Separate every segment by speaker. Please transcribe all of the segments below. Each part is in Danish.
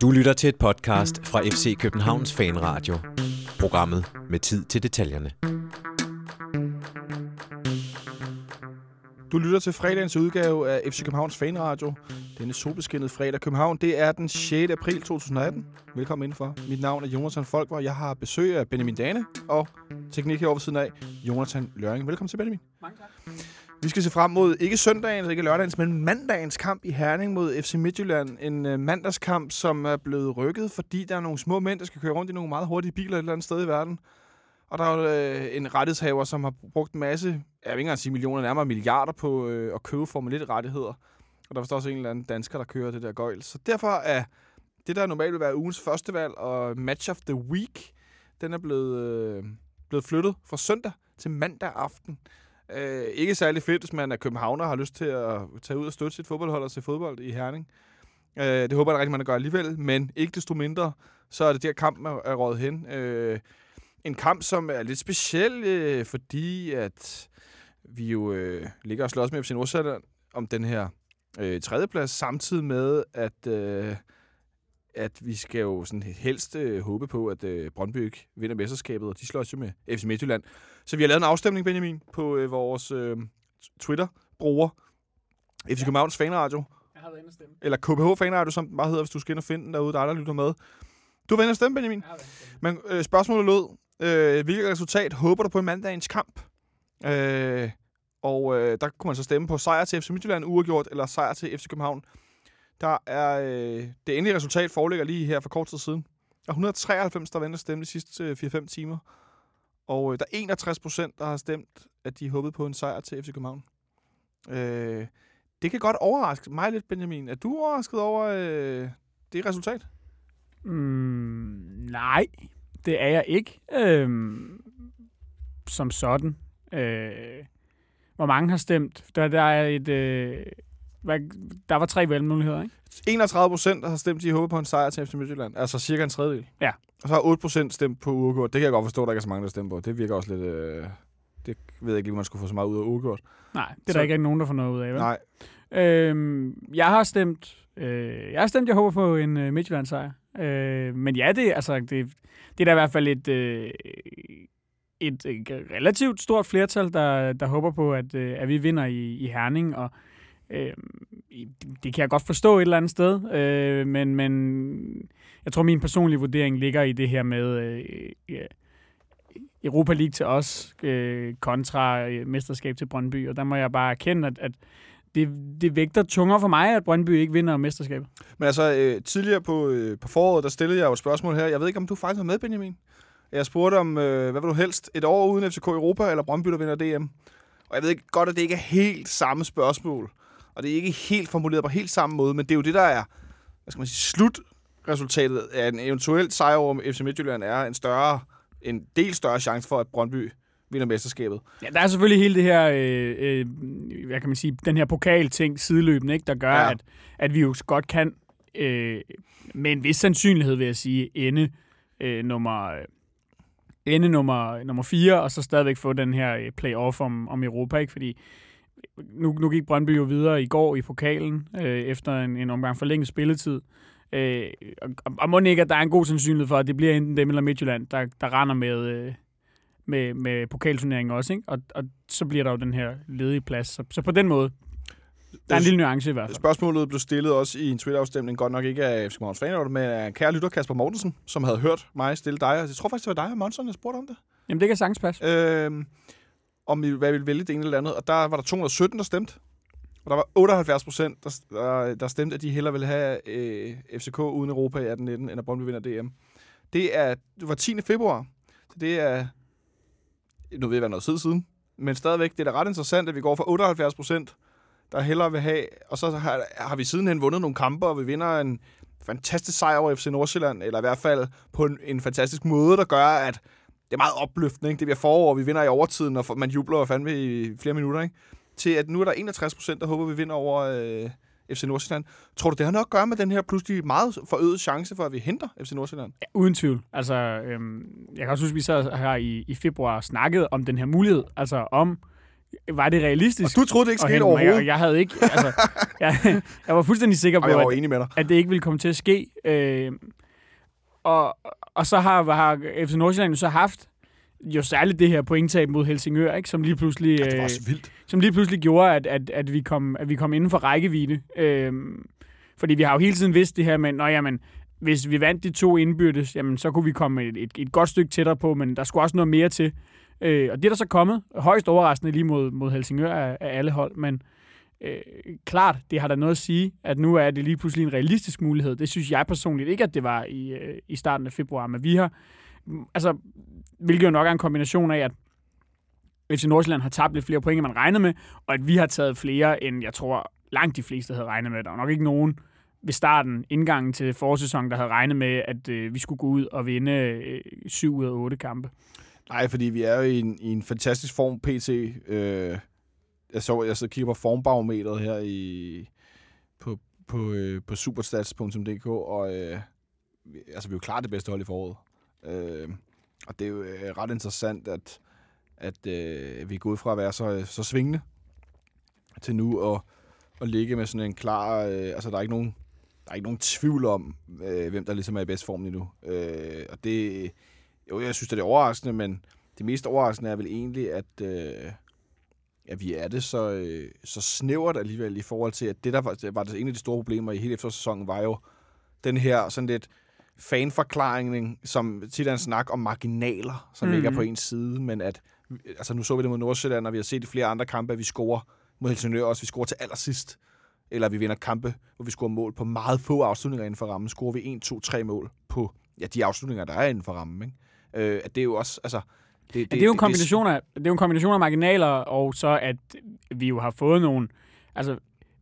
Speaker 1: Du lytter til et podcast fra FC Københavns Fanradio. Programmet med tid til detaljerne.
Speaker 2: Du lytter til fredagens udgave af FC Københavns Fanradio. Denne solbeskinnede fredag København, det er den 6. april 2018. Velkommen indenfor. Mit navn er Jonathan Folkvar. Jeg har besøg af Benjamin Dane og teknik herovre ved siden af Jonathan Løring. Velkommen til, Benjamin. Vi skal se frem mod ikke søndagens, ikke lørdagens, men mandagens kamp i Herning mod FC Midtjylland. En øh, mandagskamp, som er blevet rykket, fordi der er nogle små mænd, der skal køre rundt i nogle meget hurtige biler et eller andet sted i verden. Og der er jo øh, en rettighedshaver, som har brugt en masse, jeg vil ikke engang sige millioner, nærmere milliarder på øh, at købe Formel 1-rettigheder. Og der er også en eller anden dansker, der kører det der gøjl. Så derfor er det, der normalt vil være ugens første valg og match of the week, den er blevet, blevet flyttet fra søndag til mandag aften. Øh, ikke særlig fedt, hvis man er københavner og har lyst til at tage ud og støtte sit fodboldhold og se fodbold i Herning. Øh, det håber jeg rigtig, man gør alligevel, men ikke desto mindre, så er det der kamp er, er hen. Øh, en kamp, som er lidt speciel, øh, fordi at vi jo øh, ligger og slås med FC Nordsjælland om den her øh, tredjeplads, samtidig med, at, øh, at vi skal jo sådan helst øh, håbe på, at øh, Brøndby ikke vinder mesterskabet, og de slås jo med FC Midtjylland. Så vi har lavet en afstemning, Benjamin, på øh, vores øh, Twitter-bruger, FC Københavns Fanradio,
Speaker 3: Jeg har været inde og stemme.
Speaker 2: eller KBH Fanradio, som den bare hedder, hvis du skal ind og finde den derude, der er der lytter med. Du var inde og stemme, Benjamin.
Speaker 3: Jeg har stemme.
Speaker 2: Men øh, spørgsmålet lød, øh, hvilket resultat håber du på i mandagens kamp? Øh, og øh, der kunne man så stemme på sejr til FC Midtjylland uafgjort, eller sejr til FC København. Der er øh, det endelige resultat foreligger lige her for kort tid siden. Der er 193, der venter stemme de sidste øh, 4-5 timer. Og øh, der er 61 procent, der har stemt, at de håbede på en sejr til FC København. Øh, det kan godt overraske mig lidt, Benjamin. Er du overrasket over øh, det resultat?
Speaker 3: Mm, nej, det er jeg ikke. Øh, som sådan. Øh, hvor mange har stemt? Der, der er et... Øh, hvad, der var tre valgmuligheder, ikke?
Speaker 2: 31 procent har stemt, de håber på en sejr til FC Midtjylland. Altså cirka en tredjedel.
Speaker 3: Ja.
Speaker 2: Og så har 8 procent stemt på uafgjort. Det kan jeg godt forstå, at der ikke er så mange, der stemmer på. Det virker også lidt... Øh, det ved jeg ikke lige, man skulle få så meget ud af uafgjort.
Speaker 3: Nej, det er
Speaker 2: Så-
Speaker 3: der ikke nogen, der får noget ud af, vel?
Speaker 2: Nej.
Speaker 3: Øhm, jeg har stemt... Øh, jeg har stemt, jeg håber på en øh, Midtjylland-sejr. Øh, men ja, det, altså, det, det er da i hvert fald et, øh, et, et relativt stort flertal, der, der håber på, at, øh, at vi vinder i, i Herning. Og, øh, det kan jeg godt forstå et eller andet sted, øh, men, men jeg tror, min personlige vurdering ligger i det her med øh, Europa League til os øh, kontra øh, mesterskab til Brøndby. Og der må jeg bare erkende, at, at det, det vægter tungere for mig, at Brøndby ikke vinder mesterskabet.
Speaker 2: Men altså, øh, tidligere på, øh, på foråret, der stillede jeg jo et spørgsmål her. Jeg ved ikke, om du faktisk var med, Benjamin. Jeg spurgte om, øh, hvad vil du helst? Et år uden FCK Europa, eller Brøndby, der vinder DM? Og jeg ved ikke godt, at det ikke er helt samme spørgsmål. Og det er ikke helt formuleret på helt samme måde, men det er jo det, der er, hvad skal man sige, slutresultatet af en eventuel sejr over FC Midtjylland er en større, en del større chance for, at Brøndby vinder mesterskabet.
Speaker 3: Ja, der er selvfølgelig hele det her, øh, øh, hvad kan man sige, den her pokal-ting sideløbende, ikke, der gør,
Speaker 2: Ja.
Speaker 3: at, at vi jo godt kan, øh, med en vis sandsynlighed, vil jeg sige, ende øh, nummer, ende nummer, nummer 4, og så stadigvæk få den her øh, playoff om, om Europa, ikke? fordi nu, nu gik Brøndby jo videre i går i pokalen, øh, efter en, en omgang forlænget spilletid. Øh, og, og må ikke, at der er en god sandsynlighed for, at det bliver enten dem eller Midtjylland, der, der render med, øh, med, med pokalturneringen også, ikke? Og, og så bliver der jo den her ledige plads. Så, så på den måde, der er en lille nuance i hvert fald.
Speaker 2: Spørgsmålet blev stillet også i en Twitter-afstemning, godt nok ikke af FC Københavns Fanradio, men af kære lytter, Kasper Mortensen, som havde hørt mig stille dig. Jeg tror faktisk, det var dig og Monson, der spurgte om det.
Speaker 3: Jamen, det kan sagtens passe.
Speaker 2: øh, om vi, hvad vi ville vælge det ene eller andet. Og der var der 217, der stemte. Og der var 78 procent, der, der, der stemte, at de hellere ville have øh, FCK uden Europa i 18-19, end at Brøndby vinder DM. Det, er, det var 10. februar, så det er, nu ved jeg, hvad noget tid siden, men stadigvæk, det er da ret interessant, at vi går fra 78 procent, der hellere vil have, og så har, har vi sidenhen vundet nogle kampe, og vi vinder en fantastisk sejr over FC Nordsjælland, eller i hvert fald på en, en fantastisk måde, der gør, at det er meget opløftende, ikke? Det bliver forår, og vi vinder i overtiden, og man jubler fandme i flere minutter, ikke? Til at nu er der 61 procent, der håber, vi vinder over øh, FC Nordsjælland. Tror du, det har noget at gøre med den her pludselig meget forøgede chance for, at vi henter FC Nordsjælland?
Speaker 3: Ja, uden tvivl. Altså, øhm, jeg kan også huske, vi så her i, i februar snakket om den her mulighed. Altså om var det realistisk?
Speaker 2: Og du troede, det ikke
Speaker 3: at
Speaker 2: skete overhovedet?
Speaker 3: Jeg, jeg havde ikke, altså, jeg, jeg var fuldstændig sikker på,
Speaker 2: Og
Speaker 3: at, at det ikke ville komme til at ske. Øh, og, og så har, har FC Nordsjælland jo så haft jo særligt det her pointtab mod Helsingør, ikke, som lige pludselig...
Speaker 2: Ja, det var
Speaker 3: øh,
Speaker 2: også vildt.
Speaker 3: som lige pludselig gjorde, at, at, at, vi, kom, at vi kom inden for rækkevidde. Øhm, fordi vi har jo hele tiden vidst det her med, at jamen, hvis vi vandt de to indbyrdes, jamen, så kunne vi komme et, et, et godt stykke tættere på, men der skulle også noget mere til. Øh, og det er der så kommet. Højst overraskende lige mod, mod Helsingør af, af alle hold, men øh, Øh, klart, det har da noget at sige, at nu er det lige pludselig en realistisk mulighed. Det synes jeg personligt ikke, at det var i, øh, i starten af februar, men vi har, mm, altså, hvilket jo nok er en kombination af, at FC Nordsjælland har tabt lidt flere point, end man regnede med, og at vi har taget flere, end jeg tror langt de fleste havde regnet med. Der var nok ikke nogen ved starten, indgangen til forårssæsonen, der havde regnet med, at øh, vi skulle gå ud og vinde øh, 7 ud af 8 kampe.
Speaker 2: Nej, fordi vi er jo i en, i en fantastisk form pt. Øh, jeg så, jeg så kigger på formbarometeret her i, på, på, øh, på superstats.dk, og øh, vi- altså, vi er jo klart det bedste hold i foråret. Øh, og det er jo øh, ret interessant, at, at øh, vi er gået fra at være så, øh, så svingende til nu at, at ligge med sådan en klar... Øh, altså, der er ikke nogen, der er ikke nogen tvivl om, øh, hvem der ligesom er i bedst form lige nu. Øh, og det... Jo, jeg synes, det er overraskende, men det mest overraskende er vel egentlig, at, øh, at vi er det så, øh, så snævert alligevel i forhold til, at det, der var, det var det en af de store problemer i hele efterårssæsonen, var jo den her sådan lidt fanforklaring, som tit er en snak om marginaler, som mm.
Speaker 3: Mhm.
Speaker 2: ikke er på ens side, men at, altså nu så vi det mod Nordsjælland, og vi har set i flere andre kampe, at vi scorer mod Helsingør også, vi scorer til allersidst, eller vi vinder kampe, hvor vi scorer mål på meget få afslutninger inden for rammen, scorer vi 1, 2, 3 mål på ja, de afslutninger, der er inden for rammen, ikke? Øh, at det er jo også, altså... Det, det,
Speaker 3: Ja, det er jo en kombination af, det er jo en kombination af marginaler, og så at vi jo har fået nogle, altså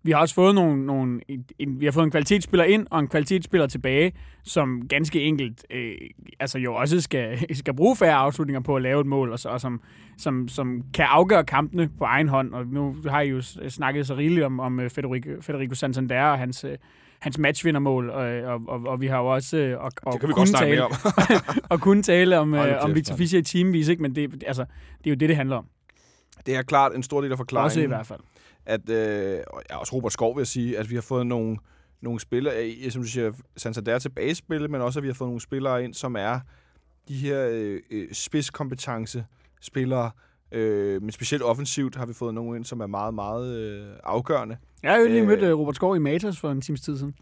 Speaker 3: vi har også fået nogle, nogle en, vi har fået en kvalitetsspiller ind og en kvalitetsspiller tilbage, som ganske enkelt øh, altså jo også skal, skal bruge færre afslutninger på at lave et mål, og, så, og som, som, som kan afgøre kampene på egen hånd. Og nu har I jo snakket så rigeligt om, om øh, Federico, Federico Santander og hans, øh, hans matchvindermål, og, og, og, og vi har jo også øh, og, og
Speaker 2: det kan vi godt snakke
Speaker 3: tale,
Speaker 2: mere om.
Speaker 3: og kunne tale om, øh, om Victor. Fischer i timevis, ikke? men det, altså, det er jo det, det handler om.
Speaker 2: Det er klart en stor del af forklaringen.
Speaker 3: Også i hvert fald.
Speaker 2: at, øh, og ja, også Robert Skov vil jeg sige, at vi har fået nogle, nogle spillere, som du siger, Santander tilbage i spillet, men også at vi har fået nogle spillere ind, som er de her øh, øh, spidskompetence spillere, øh, men specielt offensivt har vi fået nogle ind, som er meget, meget øh, afgørende.
Speaker 3: Jeg har jo lige
Speaker 2: Øh.
Speaker 3: mødt øh, Robert Skov i Matas for en times tid siden.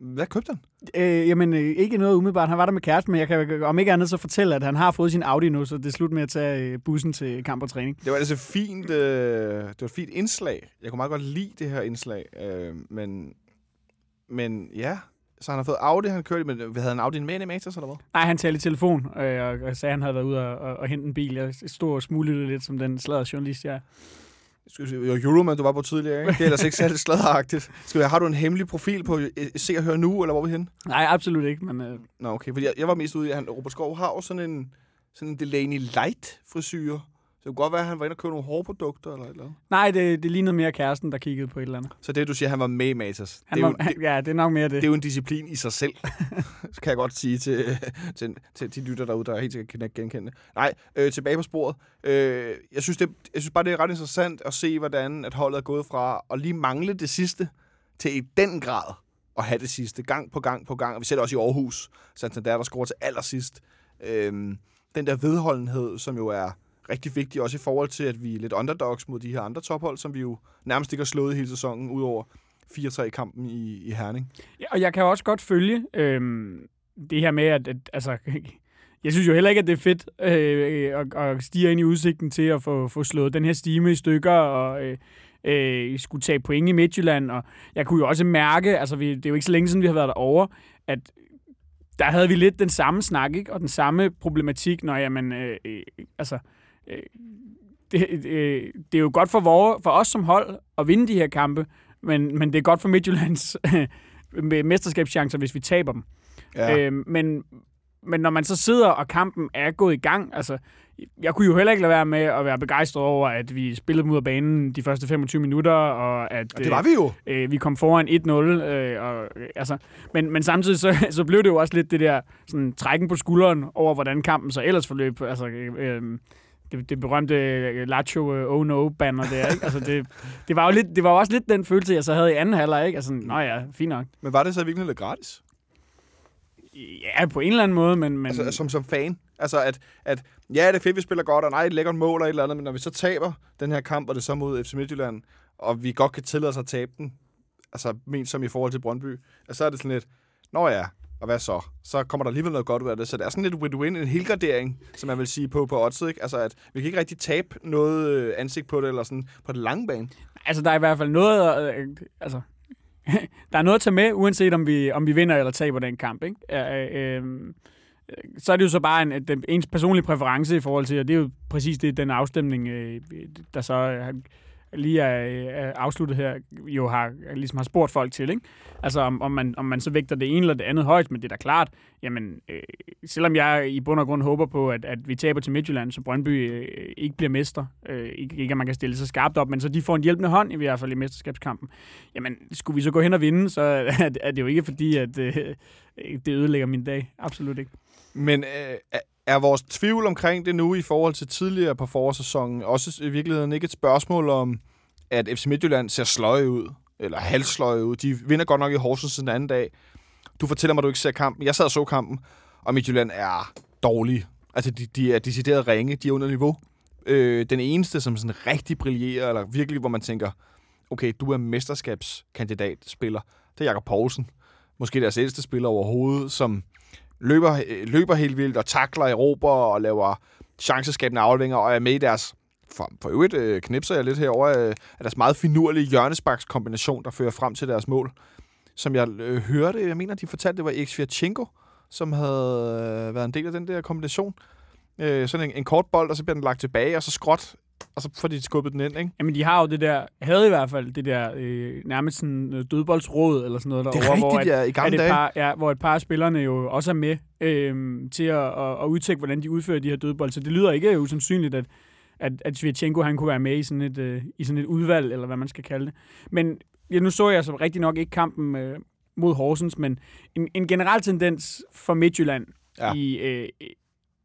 Speaker 2: Hvad købte han?
Speaker 3: Øh, jamen, øh, ikke noget umiddelbart. Han var der med kæreste, men jeg kan om ikke andet så fortælle, at han har fået sin Audi nu, så det er slut med at tage øh, bussen til kamp og træning.
Speaker 2: Det var altså fint, øh, det var et fint indslag. Jeg kunne meget godt lide det her indslag, øh, men, men ja, så han har fået Audi, han kørte, men havde han Audi med i Matas, eller hvad?
Speaker 3: Nej, han talte i telefon, øh, og, og sagde, at han havde været ude og, og, og hente en bil. Jeg stod og smuglede lidt som den sladder journalist, jeg er.
Speaker 2: Var Euroman, du var på tidligere, ikke? Det er ellers ikke særlig sladderagtigt. Skal vi, har du en hemmelig profil på øh, Se og Hør Nu, eller hvor er vi henne?
Speaker 3: Nej, absolut ikke, men øh,
Speaker 2: Nå, okay. Fordi jeg, jeg var mest ude i, at han, Robert Skov har jo sådan en, sådan en Delaney Light frisyr. Så det kunne godt være, at han var inde og købe nogle hårprodukter eller et eller andet.
Speaker 3: nej, det, det lignede mere kæresten, der kiggede på et eller andet.
Speaker 2: Så det, du siger, han var med i Matas.
Speaker 3: Han
Speaker 2: det, er
Speaker 3: var,
Speaker 2: jo,
Speaker 3: han, ja, det er nok mere det.
Speaker 2: det er jo en disciplin i sig selv. så kan jeg godt sige til, til, til de lytter derude, der helt sikkert kan genkende. Nej, øh, tilbage på sporet. Øh, jeg, synes, det, jeg synes bare, det er ret interessant at se, hvordan at holdet er gået fra at lige mangle det sidste, til i den grad at have det sidste, gang på gang på gang. Og vi ser det også i Aarhus, Santander, der scorer til allersidst. Øh, den der vedholdenhed, som jo er rigtig vigtig, også i forhold til, at vi er lidt underdogs mod de her andre tophold, som vi jo nærmest ikke har slået hele sæsonen, udover 4-3-kampen i, i Herning.
Speaker 3: Ja, og jeg kan også godt følge øhm, det her med, at, at altså, jeg synes jo heller ikke, at det er fedt øh, at, at stige ind i udsigten til at få, få slået den her stime i stykker og øh, øh, skulle tage point i Midtjylland. Og jeg kunne jo også mærke, altså vi, det er jo ikke så længe siden, vi har været derovre, at der havde vi lidt den samme snak, ikke? og den samme problematik, når jamen, øh, øh, altså, øh, det, øh, det er jo godt for, vores, for os som hold at vinde de her kampe, men, men det er godt for Midtjyllands med mesterskabschancer, hvis vi taber dem. Ja. Øhm, men, men når man så sidder, og kampen er gået i gang, altså, jeg kunne jo heller ikke lade være med at være begejstret over, at vi spillede dem ud af banen de første 25 minutter, og at
Speaker 2: Og det var vi jo.
Speaker 3: øh, vi kom foran 1-0. Øh, og, øh, altså, men, men samtidig så, så blev det jo også lidt det der sådan, trækken på skulderen over, hvordan kampen så ellers forløb. Altså, øh, det, det berømte øh, Lacho øh, oh no banner der, ikke? Altså det, det, var jo lidt, det var jo også lidt den følelse, jeg så havde i anden halvleg, ikke? Altså, nå ja, fint nok.
Speaker 2: Men var det så virkelig lidt gratis?
Speaker 3: Ja, på en eller anden måde, men... men
Speaker 2: Altså, som, som fan. Altså, at, at ja, det er fedt, vi spiller godt, og nej, et lækkert mål og et eller andet, men når vi så taber den her kamp, og det er så mod FC Midtjylland, og vi godt kan tillade os at tabe den, altså ment som i forhold til Brøndby, altså, så er det sådan lidt, nå ja, og hvad så? Så kommer der alligevel noget godt ud af det. Så det er sådan lidt win-win, en helgardering, som man vil sige på, på oddset, ikke? Altså, at vi kan ikke rigtig tabe noget øh, ansigt på det, eller sådan på den lange bane.
Speaker 3: Altså, der er i hvert fald noget... Øh, øh altså, der er noget at tage med, uanset om vi, om vi vinder eller taber den kamp, ikke? Øh, øh, så er det jo så bare en, den, ens personlige præference i forhold til, og det er jo præcis det, den afstemning, øh, der så øh, lige er, er afsluttet her, jo har, ligesom har spurgt folk til. Ikke? Altså om, om, man, om man så vægter det ene eller det andet højt, men det er da klart, jamen, øh, selvom jeg i bund og grund håber på, at, at vi taber til Midtjylland, så Brøndby øh, ikke bliver mester, øh, ikke, ikke at man kan stille sig skarpt op, men så de får en hjælpende hånd i hvert fald i mesterskabskampen, jamen skulle vi så gå hen og vinde, så er, er det jo ikke fordi, at øh, det ødelægger min dag. Absolut ikke.
Speaker 2: Men øh, er vores tvivl omkring det nu i forhold til tidligere på forårssæsonen også i virkeligheden ikke et spørgsmål om, at FC Midtjylland ser sløje ud, eller halvsløje ud. De vinder godt nok i Horsens den anden dag. Du fortæller mig, at du ikke ser kampen. Jeg sad og så kampen, og Midtjylland er dårlige. Altså, de, de er decideret ringe. De er under niveau. Øh, den eneste, som sådan rigtig brillerer, eller virkelig, hvor man tænker, okay, du er mesterskabskandidat spiller, det er Jakob Poulsen. Måske deres ældste spiller overhovedet, som løber, øh, løber helt vildt og takler Europa og laver chanceskabende afleveringer og er med i deres for, for øvrigt øh, knipser jeg lidt herover øh, af deres meget finurlige hjørnesparkskombination, der fører frem til deres mål. Som jeg øh, hørte, jeg mener, de fortalte, det var X4 som havde øh, været en del af den der kombination. Øh, sådan en, en kort bold, og så bliver den lagt tilbage, og så skråt og så får de skubbet den ind, ikke?
Speaker 3: Jamen, de har jo det der, havde i hvert fald det der øh, nærmest sådan øh, dødboldsråd, eller sådan noget
Speaker 2: derovre, det er rigtigt, hvor, at, ja, i gamle
Speaker 3: dage. Par, ja, hvor et par af spillerne jo også er med øh, til at, at, at udtænke, hvordan de udfører de her dødbold. Så det lyder ikke usandsynligt, at, at, at Svirchenko han kunne være med i sådan, et, øh, i sådan et udvalg, eller hvad man skal kalde det. Men ja, nu så jeg så rigtig nok ikke kampen øh, mod Horsens, men en, en generel tendens for Midtjylland ja. i, øh,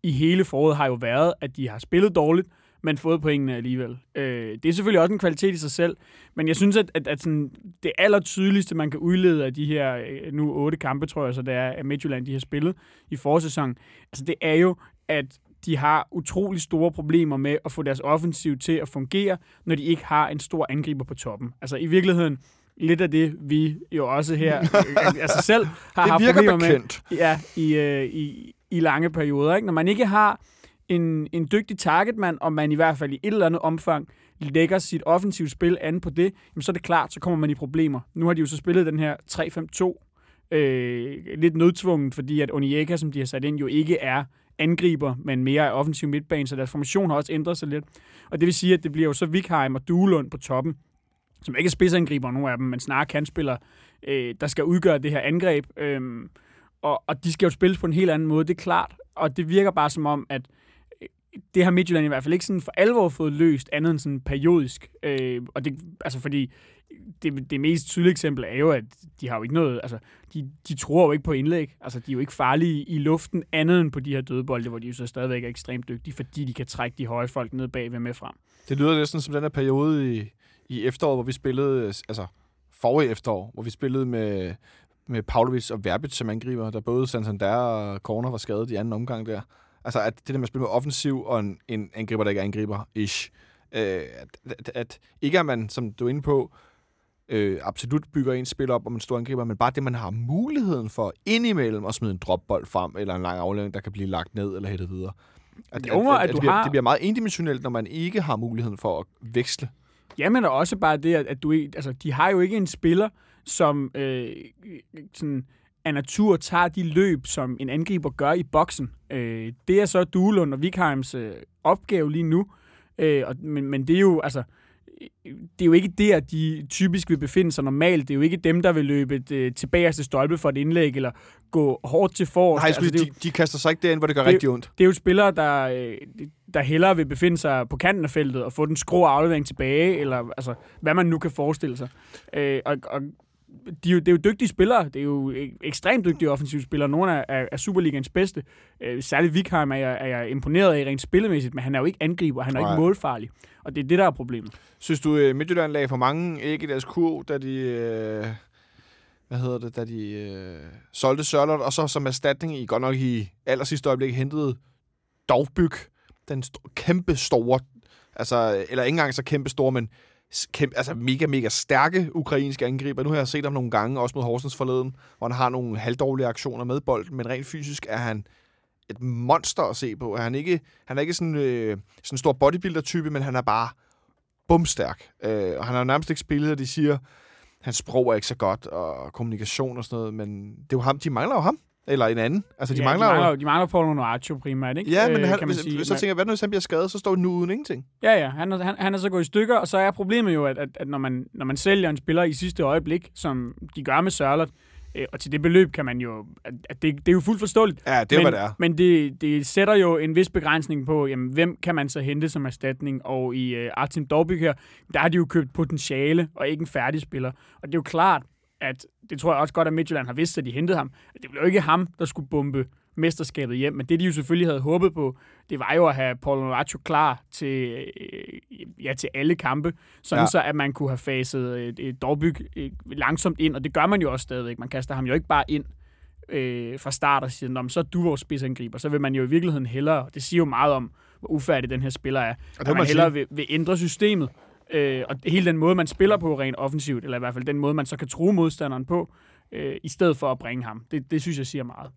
Speaker 3: i hele foråret har jo været, at de har spillet dårligt, men fået pointene alligevel. Øh, det er selvfølgelig også en kvalitet i sig selv, men jeg synes, at, at, at sådan, det aller tydeligste, man kan udlede af de her øh, nu otte kampe, tror jeg, så det er, at Midtjylland de har spillet i forsæsonen, altså det er jo, at de har utrolig store problemer med at få deres offensiv til at fungere, når de ikke har en stor angriber på toppen. Altså i virkeligheden, lidt af det, vi jo også her øh, altså selv har haft problemer bekendt. med ja, i, øh, i, i lange perioder. Ikke? Når man ikke har en, en dygtig targetmand, og man i hvert fald i et eller andet omfang lægger sit offensivt spil an på det, jamen så er det klart, så kommer man i problemer. Nu har de jo så spillet den her 3-5-2 øh, lidt nødtvunget, fordi at Onyeka, som de har sat ind, jo ikke er angriber, men mere er offensiv midtbane, så deres formation har også ændret sig lidt. Og det vil sige, at det bliver jo så Vikheim og Duelund på toppen, som ikke er spidsangriber, nogen af dem, men snarere kantspillere, øh, der skal udgøre det her angreb. Øh, og, og de skal jo spilles på en helt anden måde, det er klart. Og det virker bare som om, at det har Midtjylland i hvert fald ikke sådan for alvor fået løst, andet end sådan periodisk. Øh, og det, altså fordi det, det mest tydelige eksempel er jo, at de har jo ikke noget, altså de, de tror jo ikke på indlæg. Altså de er jo ikke farlige i luften andet end på de her dødbolde, hvor de jo så stadigvæk er ekstremt dygtige, fordi de kan trække de høje folk ned bagved med frem.
Speaker 2: Det lyder næsten som den her periode i, i efteråret, hvor vi spillede, altså forrige efterår, hvor vi spillede med, med Pavlovic og Verbit som angriber, der både Santander og Corner var skadet i anden omgang der. Altså, at det der med at spille med offensiv og en, en angriber, der ikke er angriber, ish. Øh, at, at, at, ikke at man, som du er inde på, øh, absolut bygger en spil op om en stor angriber, men bare det, man har muligheden for indimellem at smide en dropbold frem, eller en lang aflevering, der kan blive lagt ned eller hættet videre. At,
Speaker 3: jo, at, at, at,
Speaker 2: at det, bliver, har... det bliver meget endimensionelt, når man ikke har muligheden for at veksle.
Speaker 3: Jamen, og også bare det, at, at du, altså, de har jo ikke en spiller, som øh, sådan, af natur tager de løb, som en angriber gør i boksen. Øh, det er så Duelund og Vikheims øh, opgave lige nu. Øh, og, men, men det er jo, altså, det er jo ikke der, de typisk vil befinde sig normalt. Det er jo ikke dem, der vil løbe øh, tilbage til stolpe for et indlæg, eller gå hårdt til forrest.
Speaker 2: Nej, altså, de, de kaster sig ikke derind, hvor det gør det, rigtig ondt.
Speaker 3: Det er jo spillere, der, øh, der hellere vil befinde sig på kanten af feltet og få den skrå aflevering tilbage, eller altså, hvad man nu kan forestille sig. Øh, og, og de, er det er jo dygtige spillere. Det er jo ek- ekstremt dygtige offensive spillere. Nogle af, af, af Superligans bedste. Øh, særligt Vikheim er jeg, er jeg imponeret af rent spillemæssigt, men han er jo ikke angriber, han er
Speaker 2: Nej.
Speaker 3: ikke målfarlig. Og det er det, der er problemet.
Speaker 2: Synes du, øh, Midtjylland lagde for mange æg i deres kurv, da de... Øh, hvad hedder det? Da de øh, solgte Sørlot, og så som erstatning i godt nok i aller sidste øjeblik hentede Dovbyg, den st- kæmpe store, altså, eller ikke engang så kæmpe store, men kæmpe, altså mega, mega stærke ukrainske angriber. Nu har jeg set ham nogle gange, også mod Horsens forleden, hvor han har nogle halvdårlige aktioner med bolden, men rent fysisk er han et monster at se på. Er Han, ikke, han er ikke sådan, øh, sådan en stor bodybuilder-type, men han er bare bumstærk. Øh, og han har jo nærmest ikke spillet, og de siger, hans sprog er ikke så godt, og kommunikation og sådan noget, men det er jo ham, de mangler jo ham. Eller en anden. Altså, de
Speaker 3: ja,
Speaker 2: mangler,
Speaker 3: de
Speaker 2: jo...
Speaker 3: mangler, de mangler Paulo Noaccio primært, ikke?
Speaker 2: Ja, men
Speaker 3: Øh,
Speaker 2: han,
Speaker 3: kan man
Speaker 2: hvis,
Speaker 3: sige.
Speaker 2: så tænker jeg, hvad nu hvis han bliver skadet, så står nu uden ingenting.
Speaker 3: Ja, ja. Han, han, han er så gået i stykker, og så er problemet jo, at, at, at når, man, når man sælger en spiller i sidste øjeblik, som de gør med Sørlot, øh, og til det beløb kan man jo... At, at det, det er jo fuldt forståeligt.
Speaker 2: Ja, det er
Speaker 3: men,
Speaker 2: hvad det er.
Speaker 3: Men det, det sætter jo en vis begrænsning på, jamen, hvem kan man så hente som erstatning? Og i øh, Artem Dorbyk her, der har de jo købt potentiale, og ikke en færdig spiller. Og det er jo klart, at det tror jeg også godt, at Midtjylland har vidst, at de hentede ham. Det blev jo ikke ham, der skulle bombe mesterskabet hjem, men det de jo selvfølgelig havde håbet på, det var jo at have Paulo Noaccio klar til, øh, ja, til alle kampe, sådan
Speaker 2: Ja.
Speaker 3: så at man kunne have faset et, et Dorbyg øh, langsomt ind, og det gør man jo også stadigvæk. Man kaster ham jo ikke bare ind øh, fra start og siger, "Nå, men så er du vores spidsangriber. Så vil man jo i virkeligheden hellere, det siger jo meget om, hvor ufærdig den her spiller er,
Speaker 2: Og det
Speaker 3: at man
Speaker 2: man
Speaker 3: hellere vil, vil ændre systemet. Øh, og hele den måde, man spiller på rent offensivt, eller i hvert fald den måde, man så kan true modstanderen på, øh, i stedet for at bringe ham. Det, det synes jeg siger meget.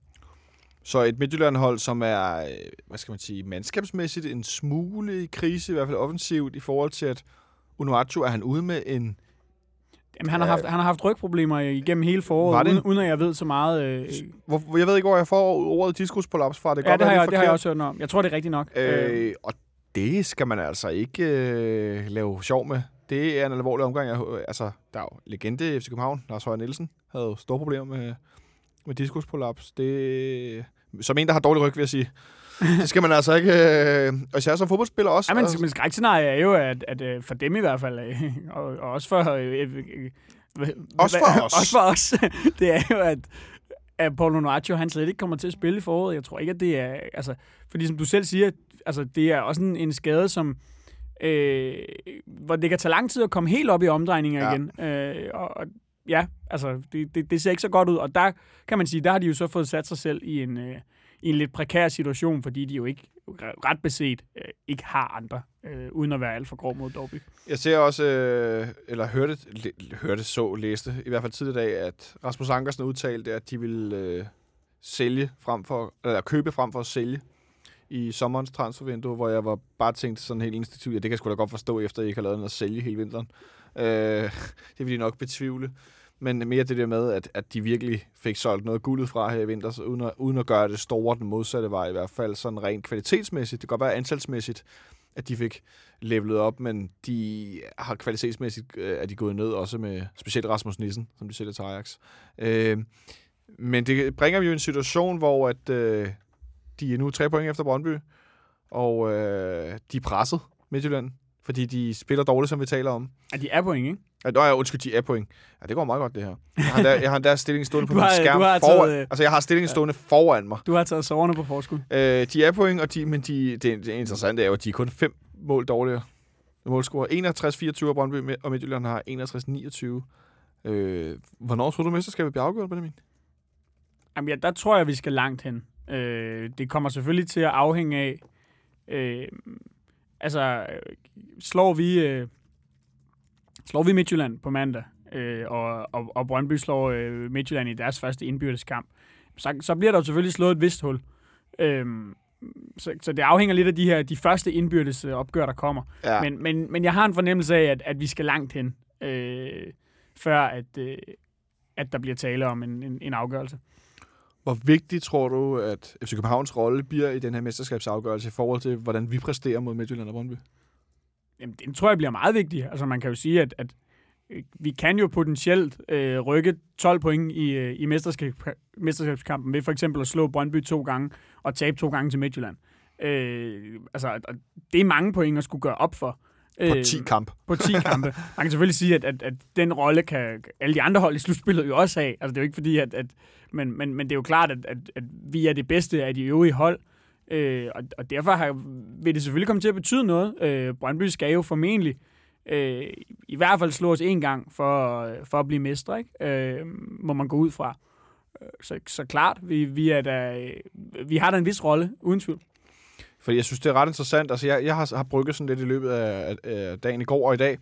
Speaker 2: Så et Midtjylland-hold, som er, øh, hvad skal man sige, mandskabsmæssigt en smule i krise, i hvert fald offensivt, i forhold til, at Unuachu er han ude med en...
Speaker 3: Jamen, han, har haft, han har haft rygproblemer igennem hele foråret, uden, uden at jeg ved så meget. Øh,
Speaker 2: Hvor, jeg ved ikke, hvor jeg får ordet diskusprolaps fra. Det kan
Speaker 3: ja,
Speaker 2: godt
Speaker 3: det har, jeg, det har jeg også hørt om. Jeg tror, det er rigtigt nok. Øh,
Speaker 2: Øh, og det skal man altså ikke øh, lave sjov med. Det er en alvorlig omgang. Jeg, øh, altså, der er jo legende i FC København. Lars Højer Nielsen havde jo store problemer med, med diskusprolaps. Det, som en, der har dårlig ryg, vil jeg sige. Det skal man altså ikke... Øh, og især som fodboldspiller også.
Speaker 3: Ja, men, men skrækscenarie er jo, at, at øh, for dem i hvert fald, øh, og, og også for... Øh, øh, øh,
Speaker 2: Også for os.
Speaker 3: Også for os. det er jo, at, at Paulo Noaccio, han slet ikke kommer til at spille i foråret. Jeg tror ikke, at det er... Altså, fordi som du selv siger, altså, det er også en, en skade, som... Øh, hvor det kan tage lang tid at komme helt op i omdrejninger
Speaker 2: Ja.
Speaker 3: igen. Øh, og, og ja, altså, det, det, det ser ikke så godt ud. Og der kan man sige, der har de jo så fået sat sig selv i en, øh, i en lidt prekær situation, fordi de jo ikke ret beset øh, ikke har andre, øh, uden at være alt for grov mod Dorby.
Speaker 2: Jeg ser også, øh, eller hørte, læ, hørte, så, læste, i hvert fald tidligere i dag, at Rasmus Ankersen udtalte, at de ville øh, sælge frem for, eller købe frem for at sælge i sommerens transfervindue, hvor jeg var bare tænkt sådan helt instinktivt, ja, det kan jeg sgu da godt forstå, efter I ikke har lavet noget at sælge hele vinteren. Øh, det vil de nok betvivle. Men mere det der med, at, at de virkelig fik solgt noget guldet fra her i vinter, så uden, at, uden at gøre det store den modsatte vej, i hvert fald sådan rent kvalitetsmæssigt. Det kan godt være antalsmæssigt, at de fik levelet op, men de har kvalitetsmæssigt øh, er de gået ned, også med specielt Rasmus Nissen, som de sælger til Ajax. Øh, men det bringer vi jo i en situation, hvor at, øh, de er nu tre point efter Brøndby, og øh, de er presset Midtjylland, fordi de spiller dårligt, som vi taler om.
Speaker 3: Ja, de er point, ikke?
Speaker 2: Ja, nå, ja, undskyld, de er point. Ja, det går meget godt, det her. Jeg har der, jeg har der stillingen stående på
Speaker 3: Du
Speaker 2: min
Speaker 3: har-
Speaker 2: skærm
Speaker 3: har
Speaker 2: foran.
Speaker 3: taget, øh,
Speaker 2: Altså, jeg har stillingen stående foran mig.
Speaker 3: Du har taget soverne på forskud.
Speaker 2: Øh, de er point, og de, men de, det, det interessante er jo, at de er kun fem mål dårligere. Målscore 61-24 af Brøndby, og Midtjylland har 61-29. Øh, hvornår tror du, mesterskabet bliver afgjort, Benjamin?
Speaker 3: Jamen, ja, der tror jeg, vi skal langt hen. Øh, det kommer selvfølgelig til at afhænge af... Øh, altså, øh, slår vi... Øh, slår vi Midtjylland på mandag, øh, og, og, og Brøndby slår øh, Midtjylland i deres første indbyrdes kamp, så, så bliver der jo selvfølgelig slået et vist hul. Øh, så, så det afhænger lidt af de her de første indbyrdes øh, opgør, der kommer.
Speaker 2: Ja.
Speaker 3: Men, men, men jeg har en fornemmelse af, at, at vi skal langt hen, øh, før at, øh, at der bliver tale om en, en, en afgørelse.
Speaker 2: Hvor vigtig tror du, at FC Københavns rolle bliver i den her mesterskabsafgørelse i forhold til, hvordan vi præsterer mod Midtjylland og Brøndby?
Speaker 3: Jamen, det tror jeg bliver meget vigtigt. Altså, man kan jo sige, at, at øh, vi kan jo potentielt øh, rykke 12 point i, øh, i mesterskab, mesterskabskampen ved for eksempel at slå Brøndby to gange og tabe to gange til Midtjylland. Øh, altså, det er mange point at skulle gøre op for.
Speaker 2: På 10 kamp.
Speaker 3: På 10 kampe. Man kan selvfølgelig sige, at, at, at den rolle kan alle de andre hold i slutspillet jo også have. Altså, det er jo ikke fordi, at... at men, men, men det er jo klart, at, at, at vi er det bedste af de øvrige hold. Øh, og, og derfor har, vil det selvfølgelig komme til at betyde noget. Øh, Brøndby skal jo formentlig øh, i hvert fald slå os en gang for, for at blive mestre, ikke? Øh, må man gå ud fra. Øh, så, så klart, vi, vi, er der, vi har da en vis rolle, uden tvivl.
Speaker 2: For jeg synes, det er ret interessant. Altså, jeg, jeg har, har brygget sådan lidt i løbet af, af dagen i går og i dag,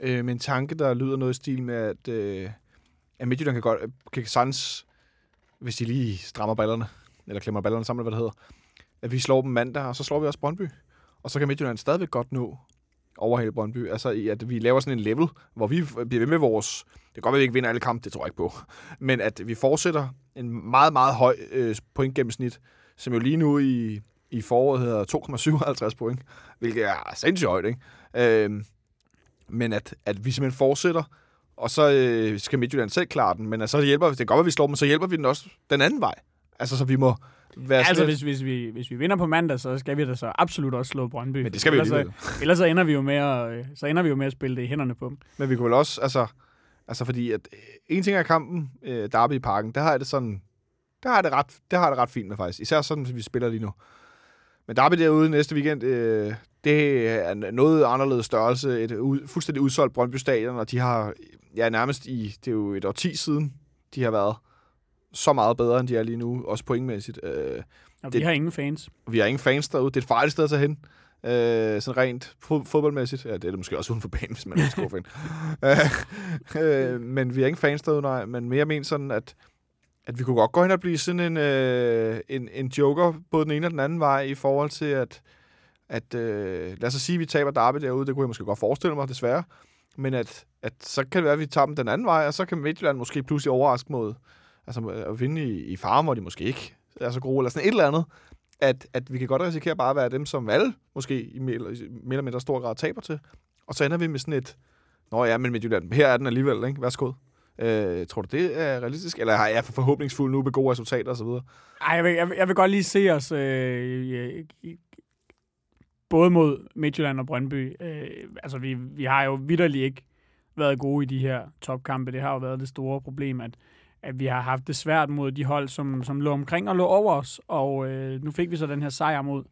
Speaker 2: øh, med en tanke, der lyder noget i stil med, at, øh, at Midtjylland kan godt kan sans, hvis de lige strammer ballerne, eller klemmer ballerne sammen, hvad det hedder, at vi slår dem mandag, og så slår vi også Brøndby. Og så kan Midtjylland stadigvæk godt nå over hele Brøndby. Altså, i at vi laver sådan en level, hvor vi bliver ved med vores... Det kan godt være, at vi ikke vinder alle kampe, det tror jeg ikke på. Men at vi fortsætter en meget, meget høj øh, pointgennemsnit, som jo lige nu i, i foråret hedder 2,57 point, hvilket er sindssygt højt, ikke? Øh, men at, at vi simpelthen fortsætter, og så øh, skal Midtjylland selv klare den, men altså, det hjælper, det kan godt at vi slår dem, så hjælper vi den også den anden vej. Altså, så vi må,
Speaker 3: være altså, hvis, hvis, vi, hvis vi vinder på mandag, så skal vi da så absolut også slå Brøndby.
Speaker 2: Men det skal vi
Speaker 3: ellers, så, ellers så ender vi jo med at, så ender vi jo med at spille det i hænderne på dem.
Speaker 2: Men vi kunne vel også, altså, altså fordi at øh, en ting er kampen, øh, Derby i parken, der har jeg det sådan, der har det ret, det har det ret fint med faktisk. Især sådan, som vi spiller lige nu. Men Derby derude næste weekend, øh, det er noget anderledes størrelse. Et u- fuldstændig udsolgt Brøndby Stadion, og de har, ja nærmest i, det er jo et år 10 siden, de har været så meget bedre, end de er lige nu, også pointmæssigt. Øh,
Speaker 3: og vi det, har ingen fans.
Speaker 2: Vi har ingen fans derude. Det er et farligt sted at tage hen. Øh, sådan rent fodboldmæssigt. Ja, det er det måske også uden for banen, hvis man er en stor fan. øh, øh, men vi har ingen fans derude, nej. Men mere men sådan, at, at vi kunne godt gå hen og blive sådan en, øh, en, en joker, både den ene og den anden vej, i forhold til, at, at øh, lad os sige, at vi taber Derby derude. Det kunne jeg måske godt forestille mig, desværre. Men at, at så kan det være, at vi tager dem den anden vej, og så kan Midtjylland måske pludselig overraske mod, altså at vinde i, i farm, hvor de måske ikke er så gode, eller sådan et eller andet, at, at vi kan godt risikere bare at være dem, som alle måske i mere, mere eller mindre stor grad taber til. Og så ender vi med sådan et, nå ja, men Midtjylland, her er den alligevel, ikke? Værsgo. Øh, tror du, det er realistisk? Eller er jeg for forhåbningsfuld nu med gode resultater osv.?
Speaker 3: Nej, jeg vil, jeg, vil, jeg vil godt lige se os øh, både mod Midtjylland og Brøndby. Øh, altså, vi, vi har jo vidderligt ikke været gode i de her topkampe. Det har jo været det store problem, at at vi har haft det svært mod de hold, som, som lå omkring og lå over os. Og øh, nu fik vi så den her sejr mod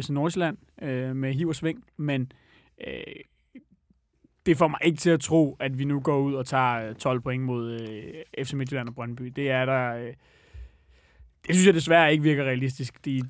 Speaker 3: FC Nordsjælland øh, med hiv og sving. Men øh, det får mig ikke til at tro, at vi nu går ud og tager øh, 12 point mod øh, FC Midtjylland og Brøndby. Det er der... Øh, det synes jeg desværre ikke virker realistisk. De,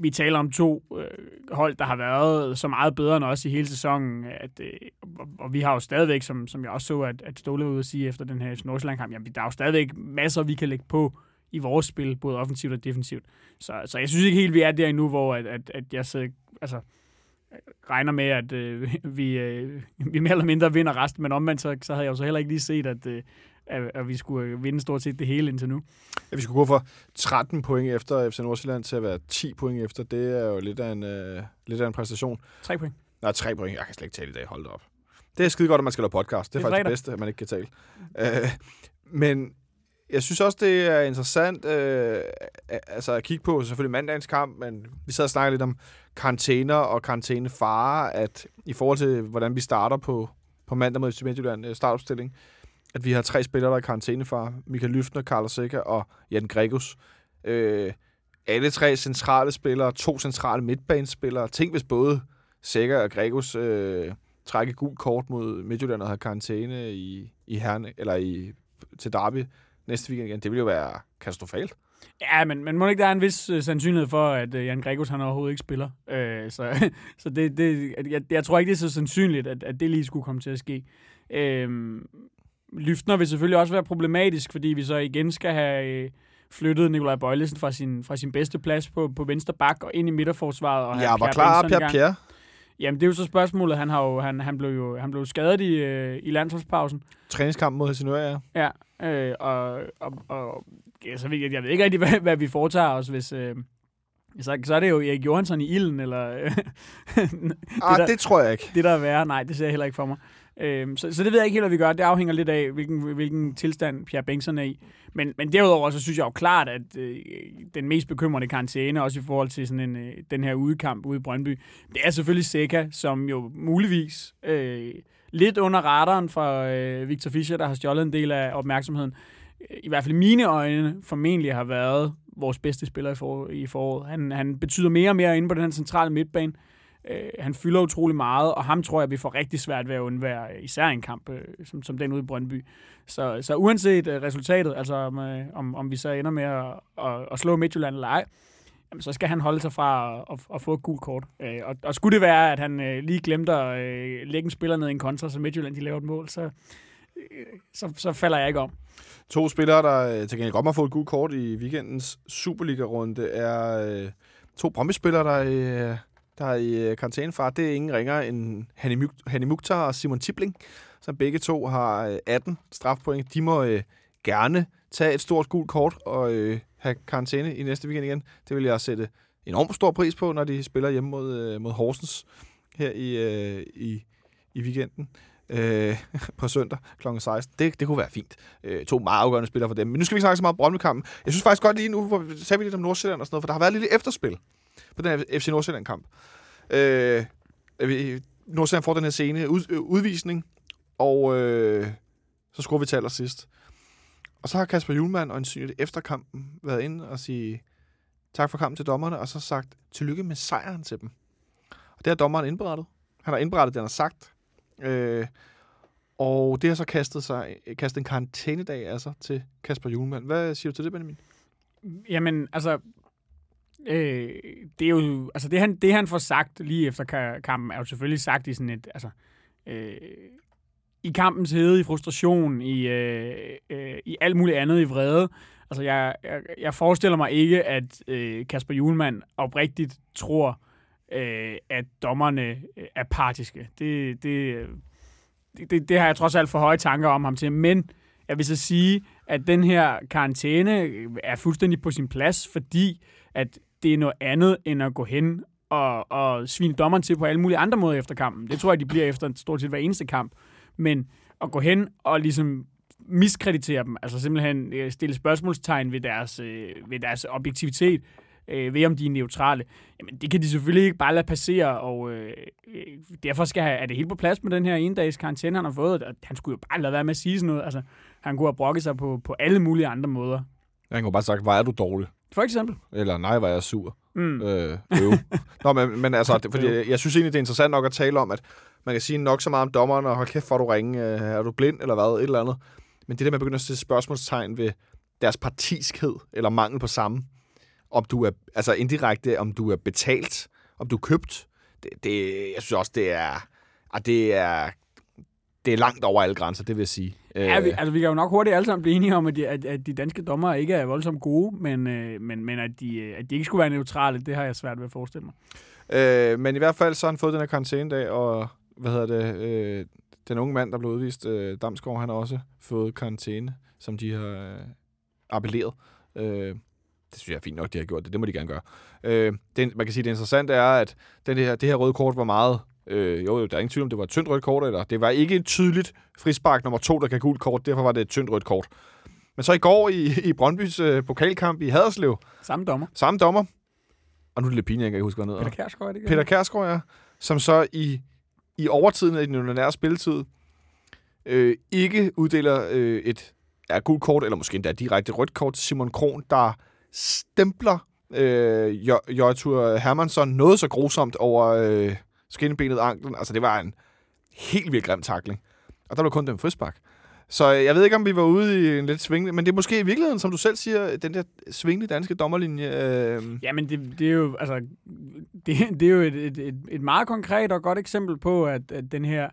Speaker 3: vi taler om to øh, hold, der har været så meget bedre end os i hele sæsonen, at, øh, og, og vi har jo stadigvæk, som, som jeg også så, at, at Ståle var ude at sige efter den her Nordsjælland-kamp, jamen, der er jo stadigvæk masser, vi kan lægge på i vores spil, både offensivt og defensivt. Så, så jeg synes ikke helt, vi er der endnu, hvor at, at, at jeg så, altså, regner med, at øh, vi, øh, vi mere eller mindre vinder resten, men omvendt så, så havde jeg jo så heller ikke lige set, at, øh, at, at vi skulle vinde stort set det hele indtil nu.
Speaker 2: Ja, vi skulle gå fra 13 point efter FC Nordsjælland til at være 10 point efter. Det er jo lidt af en, øh, lidt af en præstation.
Speaker 3: 3 point.
Speaker 2: Nej, 3 point. Jeg kan slet ikke tale i dag. Hold det op. Det er skide godt, at man skal lave podcast. Det er, det er faktisk det bedste, at man ikke kan tale. uh, men jeg synes også, det er interessant øh, altså at kigge på selvfølgelig mandagens kamp, men vi sad og snakkede lidt om karantæner og karantænefare, at i forhold til, hvordan vi starter på, på mandag mod Midtjylland øh, startopstilling, at vi har tre spillere, der er karantænefare. Michael Lyftner, Carlos Seca og Jan Gregus. Øh, alle tre centrale spillere, to centrale midtbanespillere. Tænk hvis både Seca og Gregus øh, trækker gul kort mod Midtjylland og har karantæne i, i Herne, eller i, til Derby næste weekend igen. Det ville jo være katastrofalt.
Speaker 3: Ja, men, men må ikke der er en vis uh, sandsynlighed for, at uh, Jan Gregus han overhovedet ikke spiller. Uh, så så det, det, jeg, jeg tror ikke, det er så sandsynligt, at, at det lige skulle komme til at ske. Uh, Lyftner vil selvfølgelig også være problematisk, fordi vi så igen skal have øh, flyttet Nikolaj Bøjlesen fra sin, fra sin bedste plads på, på venstre bak og ind i midterforsvaret. Og
Speaker 2: ja, var klar, Pierre Pierre.
Speaker 3: Jamen, det er jo så spørgsmålet. Han, har jo, han, han blev jo han blev skadet i, øh, i landsholdspausen.
Speaker 2: Træningskampen mod Helsingør, ja.
Speaker 3: Ja, øh, og, og, og ja, så ved jeg, jeg ved ikke rigtig, hvad, hvad vi foretager os, hvis... Øh, så, så er det jo Erik Johansson i ilden, eller...
Speaker 2: ah, det, der, det tror jeg ikke.
Speaker 3: Det der er værre, nej, det ser jeg heller ikke for mig. Øh, så, så det ved jeg ikke helt, hvad vi gør. Det afhænger lidt af, hvilken, hvilken tilstand Pierre Bengtsson er i. Men, men derudover, så synes jeg jo klart, at øh, den mest bekymrende karantæne, også i forhold til sådan en, øh, den her udekamp ude i Brøndby, det er selvfølgelig Seca, som jo muligvis øh, lidt under radaren fra øh, Victor Fischer, der har stjålet en del af opmærksomheden, i hvert fald i mine øjne, formentlig har været vores bedste spiller i, for, i foråret. Han, han betyder mere og mere inde på den her centrale midtbane. Øh, Øh, han fylder utrolig meget, og ham tror jeg, vi får rigtig svært ved at undvære, øh, især en kamp øh, som, som den ude i Brøndby. Så, så uanset øh, resultatet, altså om, øh, om, om vi så ender med at, at, at slå Midtjylland eller ej, jamen, så skal han holde sig fra at, at, at få et gult kort. Øh, og, og skulle det være, at han øh, lige glemte at øh, lægge en spiller ned i en kontra, så Midtjylland de laver et mål, så, øh, så, så falder jeg ikke om.
Speaker 2: To spillere, der øh, til gengæld godt må få et gult kort i weekendens Superliga-runde, er øh, to Brøndby-spillere, der, øh, der er i øh, karantænefar. Det er ingen ringer end Hanni Mukhtar og Simon Tibling, som begge to har øh, 18 strafpoint. De må øh, gerne tage et stort gult kort og øh, have karantæne i næste weekend igen. Det vil jeg sætte enormt stor pris på, når de spiller hjemme mod, øh, mod Horsens her i, øh, i, i weekenden øh, på søndag kl. 16. Det, det kunne være fint. Øh, to meget afgørende spillere for dem. Men nu skal vi ikke snakke så meget om Brøndby-kampen. Jeg synes faktisk godt lige nu, hvor vi sagde vi lidt om Nordsjælland og sådan noget, for der har været lidt efterspil på den her FC Nordsjælland-kamp. Øh, Nordsjælland får den her scene, ud, øh, udvisning, og øh, så skruer vi til allersidst. Og så har Kasper Julemand og en synligt efter kampen været inde og sige tak for kampen til dommerne, og så sagt tillykke med sejren til dem. Og det har dommeren indberettet. Han har indberettet det, han har sagt. Øh, og det har så kastet, sig, kastet en karantænedag altså til Kasper Julemand. Hvad siger du til det, Benjamin?
Speaker 3: Jamen, altså, øh, det er jo, altså det han, det han får sagt lige efter kampen, er jo selvfølgelig sagt i sådan et, altså, øh, i kampens hede, i frustration, i, øh, øh, i alt muligt andet, i vrede. Altså, jeg, jeg, jeg forestiller mig ikke, at øh, Kasper Julemand oprigtigt tror, øh, at dommerne øh, er partiske. Det, det, det, det har jeg trods alt for høje tanker om ham til. Men jeg vil så sige, at den her karantæne er fuldstændig på sin plads, fordi at det er noget andet end at gå hen og, og svine dommeren til på alle mulige andre måder efter kampen. Det tror jeg, de bliver efter stort set hver eneste kamp. Men at gå hen og ligesom miskreditere dem, altså simpelthen øh, stille spørgsmålstegn ved deres, øh, ved deres objektivitet, øh, ved om de er neutrale, jamen det kan de selvfølgelig ikke bare lade passere, og øh, øh derfor skal have, er det helt på plads med den her ene dags karantæne, han har fået. Og han skulle jo bare lade være med at sige sådan noget. Altså, han kunne have brokket sig på, på alle mulige andre måder.
Speaker 2: Han kunne bare sagt, hvor er du dårlig?
Speaker 3: For eksempel.
Speaker 2: Eller nej, var jeg sur. Mm. Øh, Nå, men, men altså, det, fordi jeg, jeg synes egentlig, det er interessant nok at tale om, at man kan sige nok så meget om dommeren, og hold kæft, for du ringe, øh, er du blind, eller hvad, et eller andet. Men det der med at begynde at sætte spørgsmålstegn ved deres partiskhed, eller mangel på samme, om du er, altså indirekte, om du er betalt, om du er købt, det, det jeg synes også, det er, at det er, det er langt over alle grænser, det vil jeg sige.
Speaker 3: Ja, vi, altså, vi kan jo nok hurtigt alle sammen blive enige om, at de, at, at de danske dommer ikke er voldsomt gode, men, øh, men, men at, de, at de ikke skulle være neutrale, det har jeg svært ved at forestille mig.
Speaker 2: Øh, men i hvert fald så har han fået den her karantænedag, og hvad hedder det, øh, den unge mand, der blev udvist, øh, Damsgaard, han har også fået karantæne, som de har øh, appelleret. Øh, det synes jeg er fint nok, de har gjort det. Det må de gerne gøre. Øh, det, man kan sige, det interessante er, at den her, det her røde kort var meget... Øh, jo, der er ingen tvivl om, det var et tyndt rødt kort, eller det var ikke et tydeligt frispark nummer to, der kan gult kort. Derfor var det et tyndt rødt kort. Men så i går i, i Brøndbys øh, pokalkamp i Haderslev.
Speaker 3: Samme dommer.
Speaker 2: Samme dommer. Og nu er det lidt pinligt, jeg kan ikke huske, hvad
Speaker 3: Peter Kærsgaard, er det ikke?
Speaker 2: Peter Kærsgaard, ja. Som så i, i overtiden af den ordinære spilletid øh, ikke uddeler øh, et ja, gult kort, eller måske endda direkte rødt kort til Simon Kron, der stempler øh, Jøjtur Hermansson noget så grusomt over øh, skinnebenet anklen. Altså, det var en helt vildt grim takling. Og der var kun den frispark. Så øh, jeg ved ikke, om vi var ude i en lidt svingende, men det er måske i virkeligheden, som du selv siger, den der svingende danske dommerlinje. Øh...
Speaker 3: Jamen, det, det er jo, altså, det, det er jo et, et, et, et meget konkret og godt eksempel på, at, at den her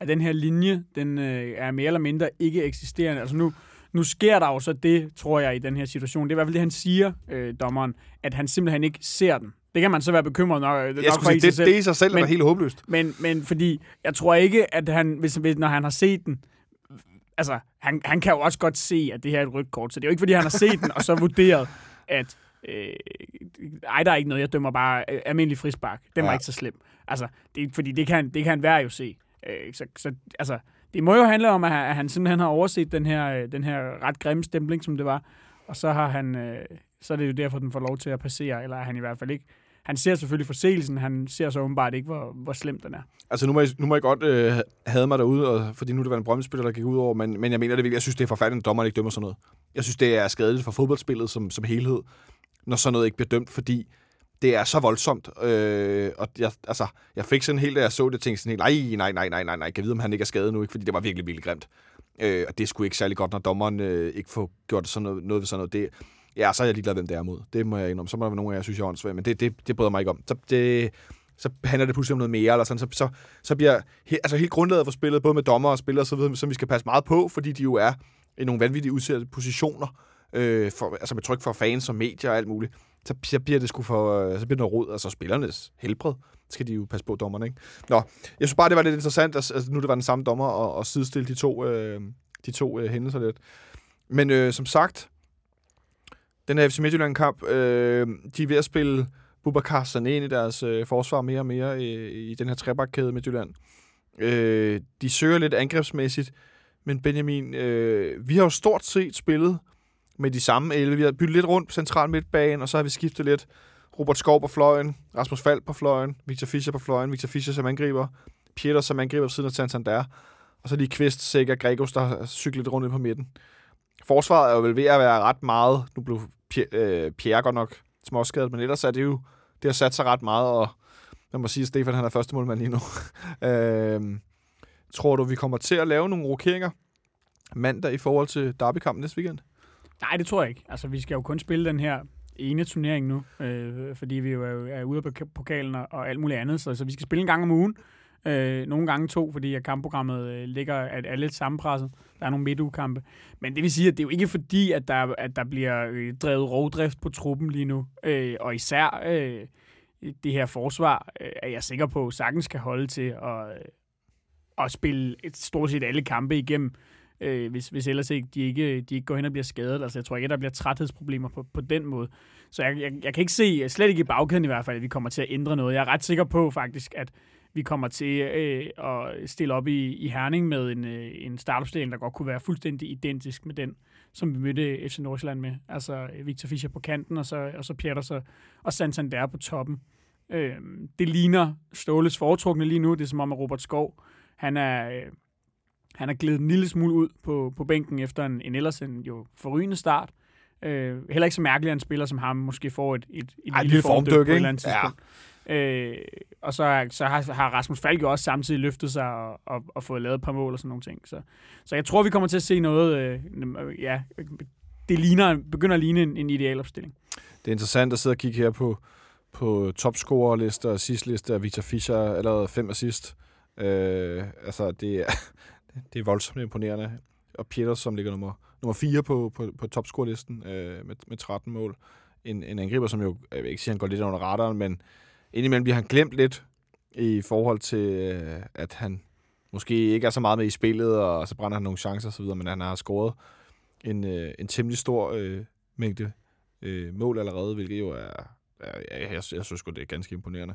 Speaker 3: at den her linje, den øh, er mere eller mindre ikke eksisterende. Altså nu, nu sker der jo så det, tror jeg, i den her situation. Det er i hvert fald det, han siger, øh, dommeren, at han simpelthen ikke ser den. Det kan man så være bekymret nok,
Speaker 2: jeg nok for sige, det, det i sig selv men, er helt håbløst.
Speaker 3: Men, men fordi, jeg tror ikke, at han, hvis, hvis, når han har set den, altså, han, han kan jo også godt se, at det her er et rødt kort, så det er jo ikke, fordi han har set den, og så vurderet, at øh, ej, der er ikke noget, jeg dømmer bare almindelig frispark. Den var ja. ikke så slem. Altså, det, fordi det kan, det kan han være jo se. Øh, så, så altså, det må jo handle om, at han, at han simpelthen har overset den her, øh, den her ret grimme stempling, som det var. Og så har han, øh, så er det jo derfor, den får lov til at passere, eller han i hvert fald ikke. Han ser selvfølgelig forseelsen, han ser så åbenbart ikke, hvor, hvor slem den er.
Speaker 2: Altså, nu må I, nu må jeg godt øh, have mig derude, og, fordi nu er det var en brøndspiller, der gik ud over, men, men jeg mener det virkelig. Jeg synes, det er forfærdeligt, at dommeren ikke dømmer sådan noget. Jeg synes, det er skadeligt for fodboldspillet som, som helhed, når sådan noget ikke bliver dømt, fordi det er så voldsomt. Øh, og jeg, altså, jeg fik sådan helt, da jeg så det, tænkte sådan helt, nej, nej, nej, nej, nej, nej, kan vide, om han ikke er skadet nu, ikke? fordi det var virkelig, virkelig grimt. Øh, og det skulle ikke særlig godt, når dommeren øh, ikke får gjort sådan noget, noget ved sådan noget. Det, ja, så er jeg ligeglad, hvem det er mod. Det må jeg indrømme. Så må der være nogen af jer, synes jeg er åndssvagt, men det, det, det bryder mig ikke om. Så, det, så handler det pludselig om noget mere, eller sådan, så, så, så bliver he, altså helt grundlaget for spillet, både med dommer og spillere, så videre, som vi skal passe meget på, fordi de jo er i nogle vanvittige udsatte positioner, øh, for, altså med tryk for fans og medier og alt muligt, så, så bliver det sgu for, øh, så bliver det noget råd, altså spillernes helbred, skal de jo passe på dommerne, ikke? Nå, jeg synes bare, det var lidt interessant, at altså, nu det var den samme dommer, og, og sidestille de to, øh, de to øh, hændelser lidt. Men øh, som sagt, den her FC Midtjylland-kamp, øh, de er ved at spille Bubakar Sané ind i deres øh, forsvar mere og mere i, i den her trebakkæde Midtjylland. Øh, de søger lidt angrebsmæssigt, men Benjamin, øh, vi har jo stort set spillet med de samme 11. Vi har byttet lidt rundt på central midtbanen, og så har vi skiftet lidt Robert Skov på fløjen, Rasmus Fald på fløjen, Victor Fischer på fløjen, Victor Fischer som angriber, Pieter som angriber på siden af Santander, og så lige Kvist, Sækker, Gregos, der har cyklet rundt ind på midten. Forsvaret er jo vel ved at være ret meget, nu blev Pierre, øh, Pierre godt nok småskadet, men ellers er det jo, det har sat sig ret meget, og jeg må sige, at Stefan han er første målmand lige nu. øh, tror du, vi kommer til at lave nogle rokeringer mandag i forhold til derbykampen næste weekend?
Speaker 3: Nej, det tror jeg ikke. Altså, vi skal jo kun spille den her ene turnering nu, øh, fordi vi jo er, er ude på pokalen og, og alt muligt andet, så, så vi skal spille en gang om ugen. Øh, nogle gange to, fordi at kampprogrammet øh, ligger, at er lidt sammenpresset. Der er nogle midtugekampe. Men det vil sige, at det er jo ikke fordi, at der, at der bliver øh, drevet rovdrift på truppen lige nu. Øh, og især øh, det her forsvar øh, er jeg sikker på, sagtens kan holde til at, øh, at spille et, stort set alle kampe igennem øh, hvis, hvis ellers ikke, de, ikke, de ikke går hen og bliver skadet. Altså, jeg tror ikke, at der bliver træthedsproblemer på, på den måde. Så jeg, jeg, jeg kan ikke se, slet ikke i bagkæden i hvert fald, at vi kommer til at ændre noget. Jeg er ret sikker på faktisk, at vi kommer til øh, at stille op i, i Herning med en, øh, en startopstilling, der godt kunne være fuldstændig identisk med den, som vi mødte FC Nordsjælland med. Altså Victor Fischer på kanten, og så, og så Pieters og, og Santander på toppen. Øh, det ligner Ståles foretrukne lige nu. Det er som om, at Robert Skov, han er... Øh, han er glædet en lille smule ud på, på bænken efter en, en ellers en jo forrygende start. Øh, heller ikke så mærkeligt, at en spiller som ham måske får et, et, et
Speaker 2: Ej, lille formdyk, på et eller andet
Speaker 3: tidspunkt. Ja. Øh, og så, så har, har Rasmus Falk jo også samtidig løftet sig og, og, og fået lavet et par mål og sådan nogle ting. Så, så jeg tror, vi kommer til at se noget, øh, ja, det ligner, begynder at ligne en, en idealopstilling.
Speaker 2: Det er interessant at sidde og kigge her på, på topscorerlister og sidstlister. Victor Fischer allerede fem assist. Øh, altså, det er, det er voldsomt imponerende. Og Peter, som ligger nummer, nummer 4 på, på, på topscorerlisten øh, med, med 13 mål. En, en angriber, som jo, jeg vil ikke sige, han går lidt under radaren, men indimellem bliver han glemt lidt i forhold til, øh, at han måske ikke er så meget med i spillet, og så brænder han nogle chancer osv., men han har scoret en, øh, en temmelig stor øh, mængde øh, mål allerede, hvilket jo er, er jeg, jeg, jeg synes det er ganske imponerende.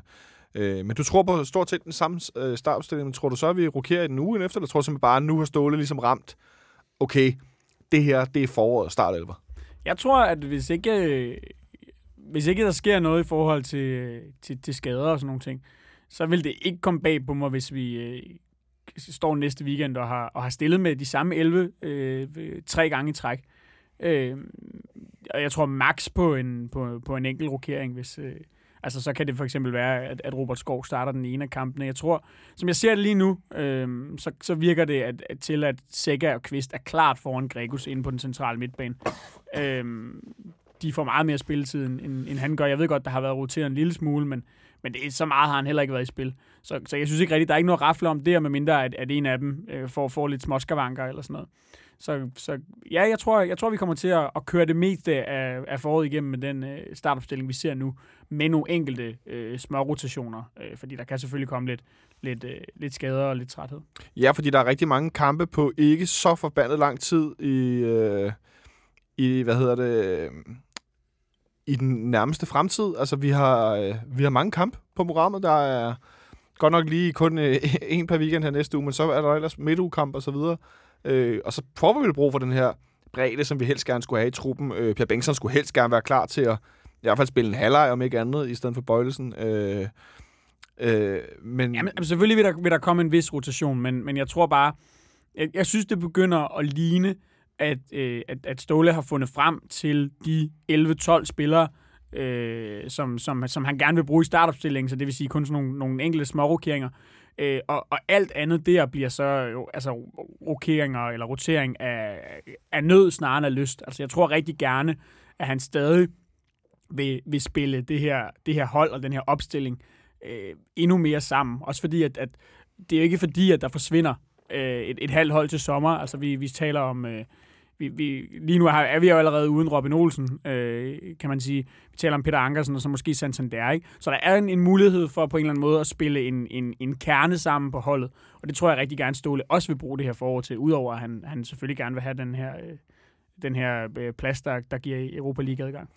Speaker 2: Øh, men du tror på stort set den samme øh, startopstilling, men tror du så, at vi rokerer i den uge efter, eller tror du simpelthen bare, at nu har Ståle ligesom ramt, okay, det her, det er foråret startelver?
Speaker 3: Jeg tror, at hvis ikke, øh, hvis ikke der sker noget i forhold til, til, til skader og sådan nogle ting, så vil det ikke komme bag på mig, hvis vi øh, står næste weekend og har, og har stillet med de samme 11 øh, tre gange i træk. Øh, og jeg tror max på en, på, på en enkelt rokering, hvis, øh, Altså, så kan det for eksempel være, at, at Robert Skov starter den ene af kampene. Jeg tror, som jeg ser det lige nu, øh, så, så virker det at, at til, at Sækker og Kvist er klart foran Gregus inde på den centrale midtbane. Øh, de får meget mere spilletid, end, end han gør. Jeg ved godt, der har været roteret en lille smule, men, men det, er, så meget har han heller ikke været i spil. Så, så jeg synes ikke rigtigt, der er ikke noget rafle om det, medmindre at, at en af dem øh, får, får lidt småskavanker eller sådan noget. Så, så ja, jeg tror, jeg tror, vi kommer til at, at køre det meste af, af foråret igennem med den øh, startopstilling, vi ser nu, med nogle enkelte øh, små rotationer, øh, fordi der kan selvfølgelig komme lidt, lidt, øh, lidt skader og lidt træthed.
Speaker 2: Ja, fordi der er rigtig mange kampe på ikke så forbandet lang tid i, øh, i hvad hedder det, øh, i den nærmeste fremtid. Altså, vi har, øh, vi har mange kampe på programmet. Der er Godt nok lige kun øh, en per weekend her næste uge, men så er der ellers midtugekamp og så videre. Øh, og så får vi vel brug for den her bredde, som vi helst gerne skulle have i truppen. Øh, Per Bengtsson skulle helst gerne være klar til at i hvert fald spille en halvleg, om ikke andet, i stedet for Bøjlesen. Øh, øh, men...
Speaker 3: Jamen, altså, selvfølgelig vil der, vil der komme en vis rotation, men, men jeg tror bare, jeg, jeg synes, det begynder at ligne, at, øh, at, at Ståle har fundet frem til de 11-12 spillere, øh, som, som, som han gerne vil bruge i startopstillingen, så det vil sige kun sådan nogle, nogle enkelte små rokeringer. Øh, og, og alt andet der bliver så jo, altså, rokeringer eller rotering af, af nød snarere end af lyst. Altså jeg tror rigtig gerne, at han stadig vil, vil spille det her, det her hold og den her opstilling øh, endnu mere sammen. Også fordi, at, at det er jo ikke fordi, at der forsvinder øh, et, et halvt hold til sommer. Altså vi, vi taler om... Øh, vi, vi, lige nu er vi jo allerede uden Robin Olsen, øh, kan man sige. Vi taler om Peter Ankersen og så måske Santander. Ikke? Så der er en, en mulighed for på en eller anden måde at spille en, en, en kerne sammen på holdet. Og det tror jeg rigtig gerne Ståle også vil bruge det her forår til, udover at han, han selvfølgelig gerne vil have den her, øh, den her øh, plads, der, der giver Europa League adgang.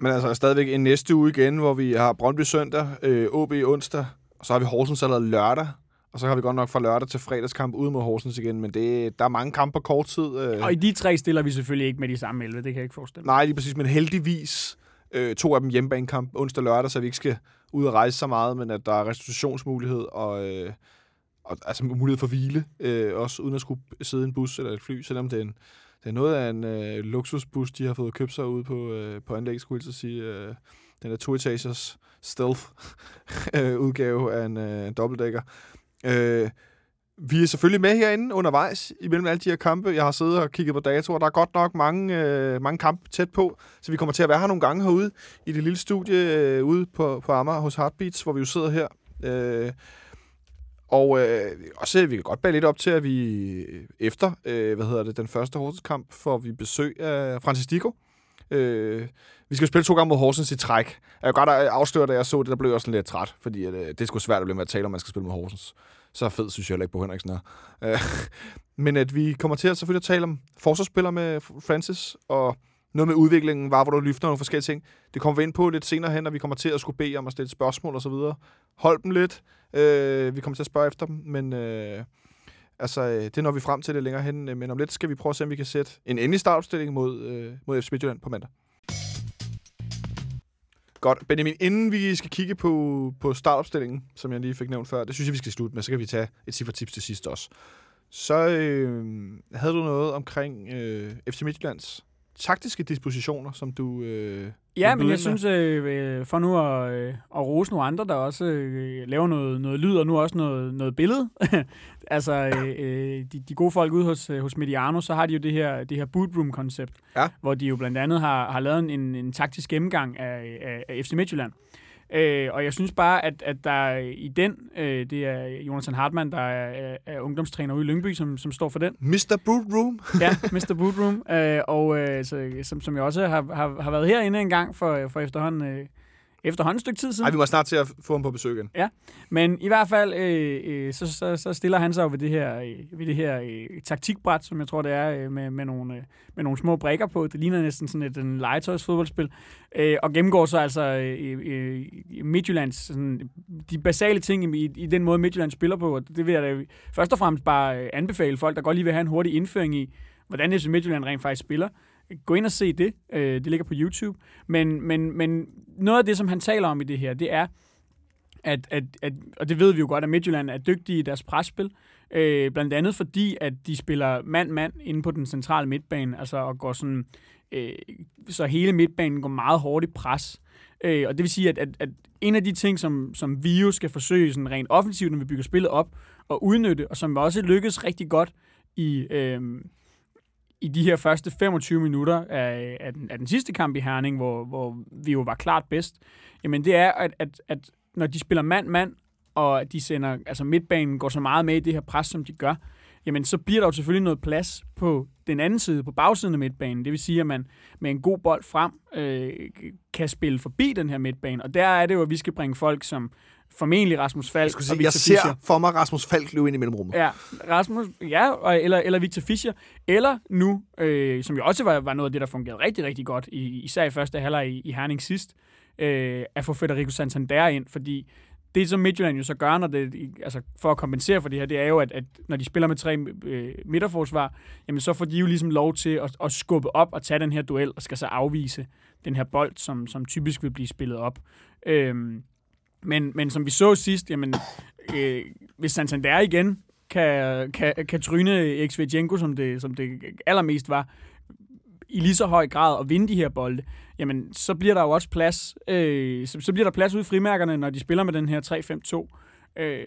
Speaker 2: Men altså stadigvæk en næste uge igen, hvor vi har Brøndby søndag, øh, OB onsdag, og så har vi Horsens allerede lørdag. Og så har vi godt nok fra lørdag til fredagskamp ude mod Horsens igen, men det, der er mange kampe på kort tid. Øh.
Speaker 3: Og i de tre stiller vi selvfølgelig ikke med de samme 11, det kan jeg ikke forestille
Speaker 2: Nej, lige præcis, men heldigvis øh, to af dem hjemmebanekamp onsdag og lørdag, så vi ikke skal ud og rejse så meget, men at der er restitutionsmulighed og, øh, og altså mulighed for hvile, øh, også uden at skulle sidde i en bus eller et fly, selvom det er, en, det er noget af en øh, luksusbus, de har fået købt sig ud på, øh, på anlæg, skulle jeg sige. Øh, den er to-etagers stealth-udgave af en, øh, en dobbeltdækker. Øh, vi er selvfølgelig med herinde undervejs imellem alle de her kampe. Jeg har siddet og kigget på datoer. Der er godt nok mange, øh, mange kampe tæt på, så vi kommer til at være her nogle gange herude i det lille studie øh, ude på, på Amager hos Heartbeats, hvor vi jo sidder her. Øh, og øh, også vi kan godt bage lidt op til, at vi efter øh, hvad hedder det, den første Horsens-kamp får vi besøg af Francis Dico. Øh, vi skal spille to gange mod Horsens i træk. Jeg kan godt afsløre, da jeg så det, der blev jeg også lidt træt, fordi at, øh, det er sgu svært at blive med at tale om, man skal spille mod Horsens. Så fed synes jeg heller ikke på Henriksen er. Øh, men at vi kommer til at selvfølgelig at tale om forsvarsspillere med Francis, og noget med udviklingen, var, hvor du løfter nogle forskellige ting. Det kommer vi ind på lidt senere hen, når vi kommer til at skulle bede om at stille spørgsmål og så videre. Hold dem lidt. Øh, vi kommer til at spørge efter dem, men øh, altså, øh, det når vi frem til det længere hen. Øh, men om lidt skal vi prøve at se, om vi kan sætte en endelig startopstilling mod, øh, mod FC Midtjylland på mandag. Godt. Benjamin, inden vi skal kigge på, på startopstillingen, som jeg lige fik nævnt før, det synes jeg, vi skal slutte med, så kan vi tage et cifretips til sidst også. Så øh, havde du noget omkring øh, FC Midtjyllands taktiske dispositioner, som du... Øh,
Speaker 3: ja, men jeg synes, øh, for nu at, øh, at rose nogle andre, der også øh, laver noget, noget lyd, og nu også noget, noget billede. altså, øh, de, de gode folk ude hos, hos Mediano, så har de jo det her, det her bootroom-koncept,
Speaker 2: ja.
Speaker 3: hvor de jo blandt andet har, har lavet en, en taktisk gennemgang af, af, af FC Midtjylland. Øh, og jeg synes bare, at, at der i den, øh, det er Jonathan Hartmann, der er, er ungdomstræner ude i Lyngby, som, som står for den.
Speaker 2: Mr. Boot Room.
Speaker 3: ja, Mr. Boot Room. Øh, og øh, så, som, som jeg også har, har, har været herinde en gang for, for efterhånden... Øh, efterhånden et stykke tid siden.
Speaker 2: Ej, vi må snart til at få ham på besøg igen.
Speaker 3: Ja, men i hvert fald, øh, øh, så, så, så stiller han sig jo ved det her, øh, ved det her øh, taktikbræt, som jeg tror, det er, øh, med, med, nogle, øh, med nogle små brækker på. Det ligner næsten sådan et en legetøjsfodboldspil. Øh, og gennemgår så altså øh, øh, Midtjyllands, sådan, de basale ting i, i den måde, Midtjylland spiller på. Og det vil jeg da først og fremmest bare øh, anbefale folk, der godt lige vil have en hurtig indføring i, hvordan FC Midtjylland rent faktisk spiller. Gå ind og se det. Øh, det ligger på YouTube. Men, men, men noget af det, som han taler om i det her, det er, at, at, at og det ved vi jo godt, at Midtjylland er dygtige i deres presspil. Øh, blandt andet fordi, at de spiller mand-mand inde på den centrale midtbane, altså og går sådan, øh, så hele midtbanen går meget hårdt i pres. Øh, og det vil sige, at, at, at en af de ting, som, som vi jo skal forsøge sådan rent offensivt, når vi bygger spillet op, og udnytte, og som også lykkes rigtig godt i, øh, i de her første 25 minutter af, af, den, af den sidste kamp i Herning, hvor, hvor vi jo var klart bedst, jamen det er, at, at, at når de spiller mand-mand, og de sender, altså midtbanen går så meget med i det her pres, som de gør, jamen så bliver der jo selvfølgelig noget plads på den anden side, på bagsiden af midtbanen. Det vil sige, at man med en god bold frem øh, kan spille forbi den her midtbane. Og der er det jo, at vi skal bringe folk som formentlig Rasmus Falk
Speaker 2: jeg, sige, og jeg ser Fischer. for mig Rasmus Falk løbe ind i mellemrummet.
Speaker 3: Ja, Rasmus, ja, og, eller, eller Victor Fischer. Eller nu, øh, som jo også var, var noget af det, der fungerede rigtig, rigtig godt, i, især i første halvleg i, i Herning sidst, øh, at få Federico Santander ind, fordi det, som Midtjylland jo så gør, når det, altså for at kompensere for det her, det er jo, at, at når de spiller med tre øh, midterforsvar, jamen så får de jo ligesom lov til at, at skubbe op og tage den her duel, og skal så afvise den her bold, som, som typisk vil blive spillet op. Øhm, men, men som vi så sidst, jamen, øh, hvis Santander igen kan, kan, kan tryne Xvejenko, som det, som det allermest var, i lige så høj grad at vinde de her bolde, jamen så bliver der jo også plads, øh, så, så bliver der plads ude i frimærkerne, når de spiller med den her 3-5-2. Øh,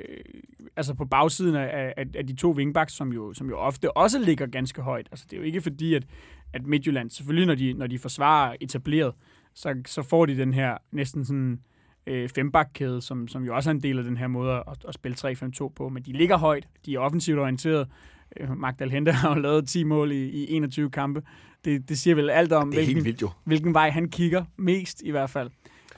Speaker 3: altså på bagsiden af, af, af de to wingbacks, som jo, som jo ofte også ligger ganske højt. Altså det er jo ikke fordi, at, at Midtjylland, selvfølgelig når de, når de forsvarer etableret, så, så får de den her næsten sådan øh, fembakkæde, som, som jo også er en del af den her måde at, at spille 3-5-2 på. Men de ligger højt, de er offensivt orienteret. Øh, Magdal Hente har jo lavet 10 mål i, i 21 kampe. Det, det siger vel alt om, hvilken,
Speaker 2: vildt,
Speaker 3: hvilken vej han kigger mest i hvert fald.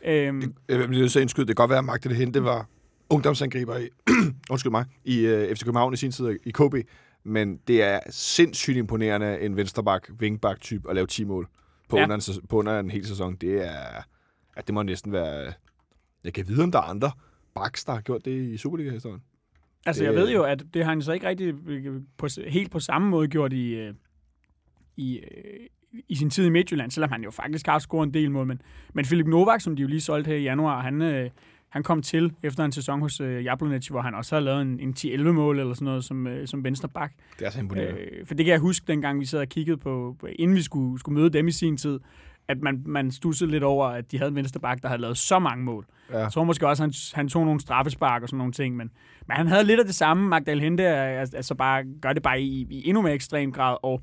Speaker 3: Øhm,
Speaker 2: det, jeg vil så indskyde, det kan godt være, at Magdal Hente var ungdomsangriber i, undskyld mig, i uh, FC København i sin tid i KB, men det er sindssygt imponerende en vensterbak, wingback type at lave 10 mål på, ja. under, en, på under en hel sæson. Det er, at det må næsten være jeg kan vide, om der er andre backs, der har gjort det i Superliga-historien.
Speaker 3: Altså, det, jeg ved jo, at det har han så ikke rigtig på, helt på samme måde gjort i, øh, i, øh, i sin tid i Midtjylland, selvom han jo faktisk har scoret en del mål. Men, men Filip Novak, som de jo lige solgte her i januar, han, øh, han kom til efter en sæson hos øh, Jablonec, hvor han også har lavet en, en 10-11 mål eller sådan noget som, øh, som venstre bak.
Speaker 2: Det er så imponerende. Øh,
Speaker 3: for det kan jeg huske, dengang vi sad og kiggede på inden vi skulle, skulle møde dem i sin tid, at man, man stussede lidt over, at de havde en vensterbak, der havde lavet så mange mål. Ja. Jeg tror måske også, at han, han tog nogle straffespark og sådan nogle ting, men, men han havde lidt af det samme. Magdal Hente altså bare, gør det bare i, i endnu mere ekstrem grad, og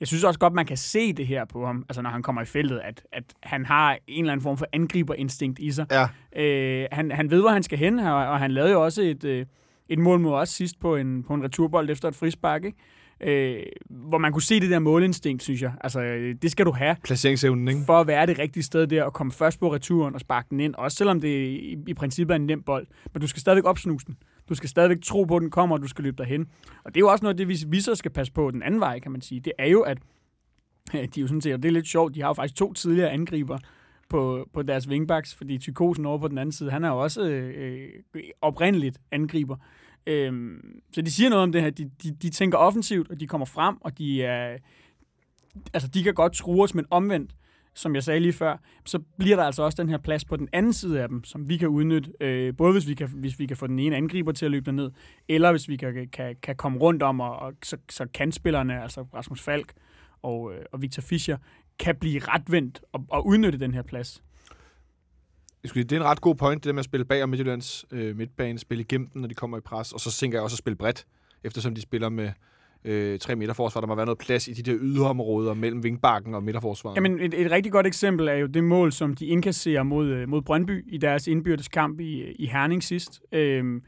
Speaker 3: jeg synes også godt, man kan se det her på ham, altså når han kommer i feltet, at, at han har en eller anden form for angriberinstinkt i sig.
Speaker 2: Ja.
Speaker 3: Øh, han, han ved, hvor han skal hen, og han lavede jo også et, øh, et mål mod os sidst på en, på en returbold efter et frispark, ikke? Øh, hvor man kunne se det der målinstinkt, synes jeg. Altså, det skal du have.
Speaker 2: Placeringsevnen, ikke?
Speaker 3: For at være det rigtige sted der, og komme først på returen og sparke den ind. Også selvom det i, i princippet er en nem bold. Men du skal stadigvæk opsnuse den. Du skal stadigvæk tro på, at den kommer, og du skal løbe derhen. Og det er jo også noget det, vi, vi så skal passe på den anden vej, kan man sige. Det er jo, at de er jo sådan set, og det er lidt sjovt, de har jo faktisk to tidligere angriber på, på deres wingbacks, fordi Tykosen over på den anden side, han er jo også øh, oprindeligt angriber. Øhm, så de siger noget om det her. De, de, de tænker offensivt, og de kommer frem, og de er... Altså, de kan godt true os, men omvendt, som jeg sagde lige før, så bliver der altså også den her plads på den anden side af dem, som vi kan udnytte, øh, både hvis vi kan, hvis vi kan få den ene angriber til at løbe ned, eller hvis vi kan, kan, kan komme rundt om, og, og så, så kan spillerne, altså Rasmus Falk og, øh, og Victor Fischer, kan blive retvendt og, og udnytte den her plads
Speaker 2: det er en ret god point, det der med at spille bag om Midtjyllands øh, midtbane, spille igennem den, når de kommer i pres, og så tænker jeg også at spille bredt, eftersom de spiller med øh, tre midterforsvar. Der må være noget plads i de der yderområder mellem vingbakken og midterforsvaret.
Speaker 3: Jamen, et, et rigtig godt eksempel er jo det mål, som de indkasserer mod, øh, mod Brøndby i deres indbyrdeskamp i, øh, i Herning sidst. Øhm,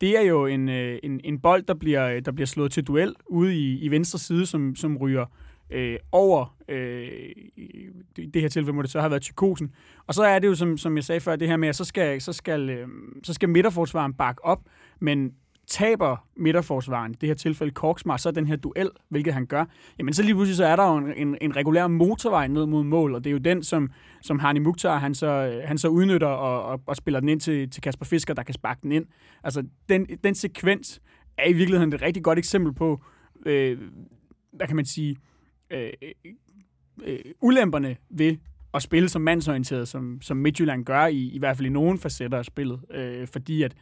Speaker 3: det er jo en, øh, en, en bold, der bliver, der bliver slået til duel ude i, i venstre side, som, som ryger øh, over, øh, i det her tilfælde må det så have været Tykosen. Og så er det jo, som, som jeg sagde før, det her med, at så skal, så skal, øh, så skal midterforsvaren bakke op, men taber midterforsvaren, i det her tilfælde Korksmar, så den her duel, hvilket han gør, jamen så lige pludselig så er der jo en, en, en regulær motorvej ned mod mål, og det er jo den, som, som Harni Mukhtar, han så, han så udnytter og, og, og spiller den ind til, til Kasper Fisker, der kan sparke den ind. Altså, den, den sekvens er i virkeligheden et rigtig godt eksempel på, øh, hvad kan man sige, øh, øh, ulemperne ved at spille som mandsorienteret, som, som Midtjylland gør, i, i hvert fald i nogle facetter af spillet. Øh, fordi at,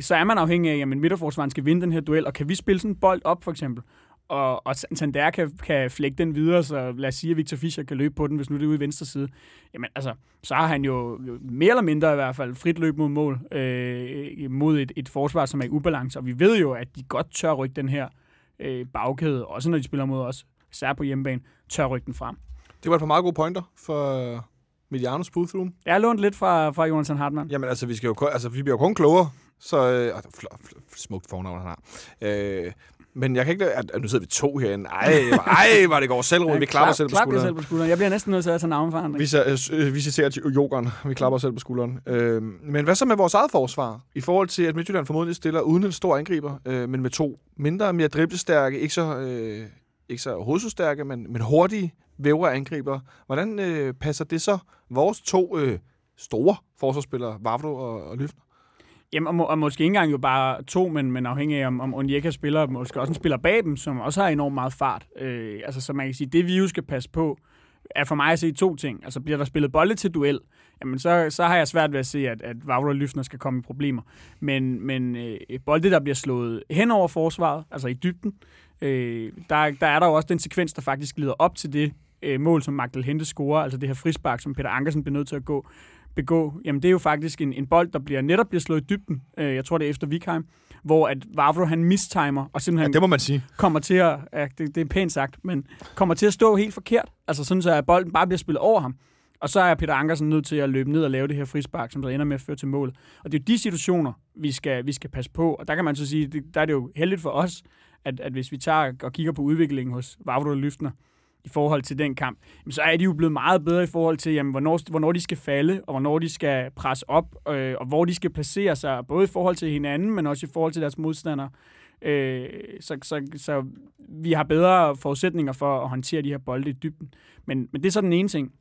Speaker 3: så er man afhængig af, at midterforsvaren skal vinde den her duel, og kan vi spille sådan en bold op, for eksempel, og, og Sander kan, kan flække den videre, så lad os sige, at Victor Fischer kan løbe på den, hvis nu det er ude i venstre side. Jamen altså, så har han jo, mere eller mindre i hvert fald frit løb mod mål, øh, mod et, et forsvar, som er i ubalance, og vi ved jo, at de godt tør rykke den her øh, bagkæde, også når de spiller mod os særligt på hjemmebane, tør rykke den frem.
Speaker 2: Det var et par meget gode pointer for Medianos pull
Speaker 3: Jeg har lånt lidt fra, fra Jonathan Hartmann.
Speaker 2: Jamen altså, vi, skal jo, altså, vi bliver jo kun klogere, så... Øh, fl- fl- smukt fornavn, han har. Øh, men jeg kan ikke... At, at nu sidder vi to herinde. Ej, ej var det går selvro. Ja, vi klapper selv på skulderen.
Speaker 3: selv på skulderen. Jeg bliver næsten nødt til at tage navnforandring.
Speaker 2: Vi, øh, vi citerer til jokeren. Vi klapper selv på skulderen. Øh, men hvad så med vores eget forsvar? I forhold til, at Midtjylland formodentlig stiller uden en stor angriber, øh, men med to mindre, mere driblestærke, ikke så... Øh, ikke så hovedstærke, men, men hurtige vævre angriber. Hvordan øh, passer det så vores to øh, store forsvarsspillere, Vavro og, og Lyfner?
Speaker 3: Jamen, og, må, og måske ikke engang jo bare to, men, men afhængig af, om, om Onyeka spiller, måske også en spiller bag dem, som også har enormt meget fart. Øh, altså, så man kan sige, det vi jo skal passe på, er for mig at se to ting. Altså, bliver der spillet bolde til duel, jamen så, så har jeg svært ved at se, at, at Vavro og Løfner skal komme i problemer. Men, men øh, bolde, der bliver slået hen over forsvaret, altså i dybden, øh, der, der er der jo også den sekvens, der faktisk glider op til det øh, mål, som Magdal Hente scorer, altså det her frispark, som Peter Ankersen bliver nødt til at gå, begå, jamen det er jo faktisk en, en bold, der bliver netop bliver slået i dybden. Øh, jeg tror, det er efter Vikheim, hvor at Vavro han mistimer, og simpelthen
Speaker 2: Ja, det må man sige.
Speaker 3: kommer til at, ja, det, det er pænt sagt, men kommer til at stå helt forkert. Altså sådan så, at bolden bare bliver spillet over ham. Og så er Peter Ankersen nødt til at løbe ned og lave det her frispark, som der ender med at føre til målet. Og det er jo de situationer, vi skal, vi skal passe på. Og der kan man så sige, det, der er det jo heldigt for os, at, at hvis vi tager og kigger på udviklingen hos Vavro og Lyftner, i forhold til den kamp, jamen, så er de jo blevet meget bedre i forhold til, jamen, hvornår, hvornår de skal falde, og hvornår de skal presse op, øh, og hvor de skal placere sig, både i forhold til hinanden, men også i forhold til deres modstandere. Øh, så, så, så vi har bedre forudsætninger for at håndtere de her bolde i dybden. Men, men det er så den ene ting.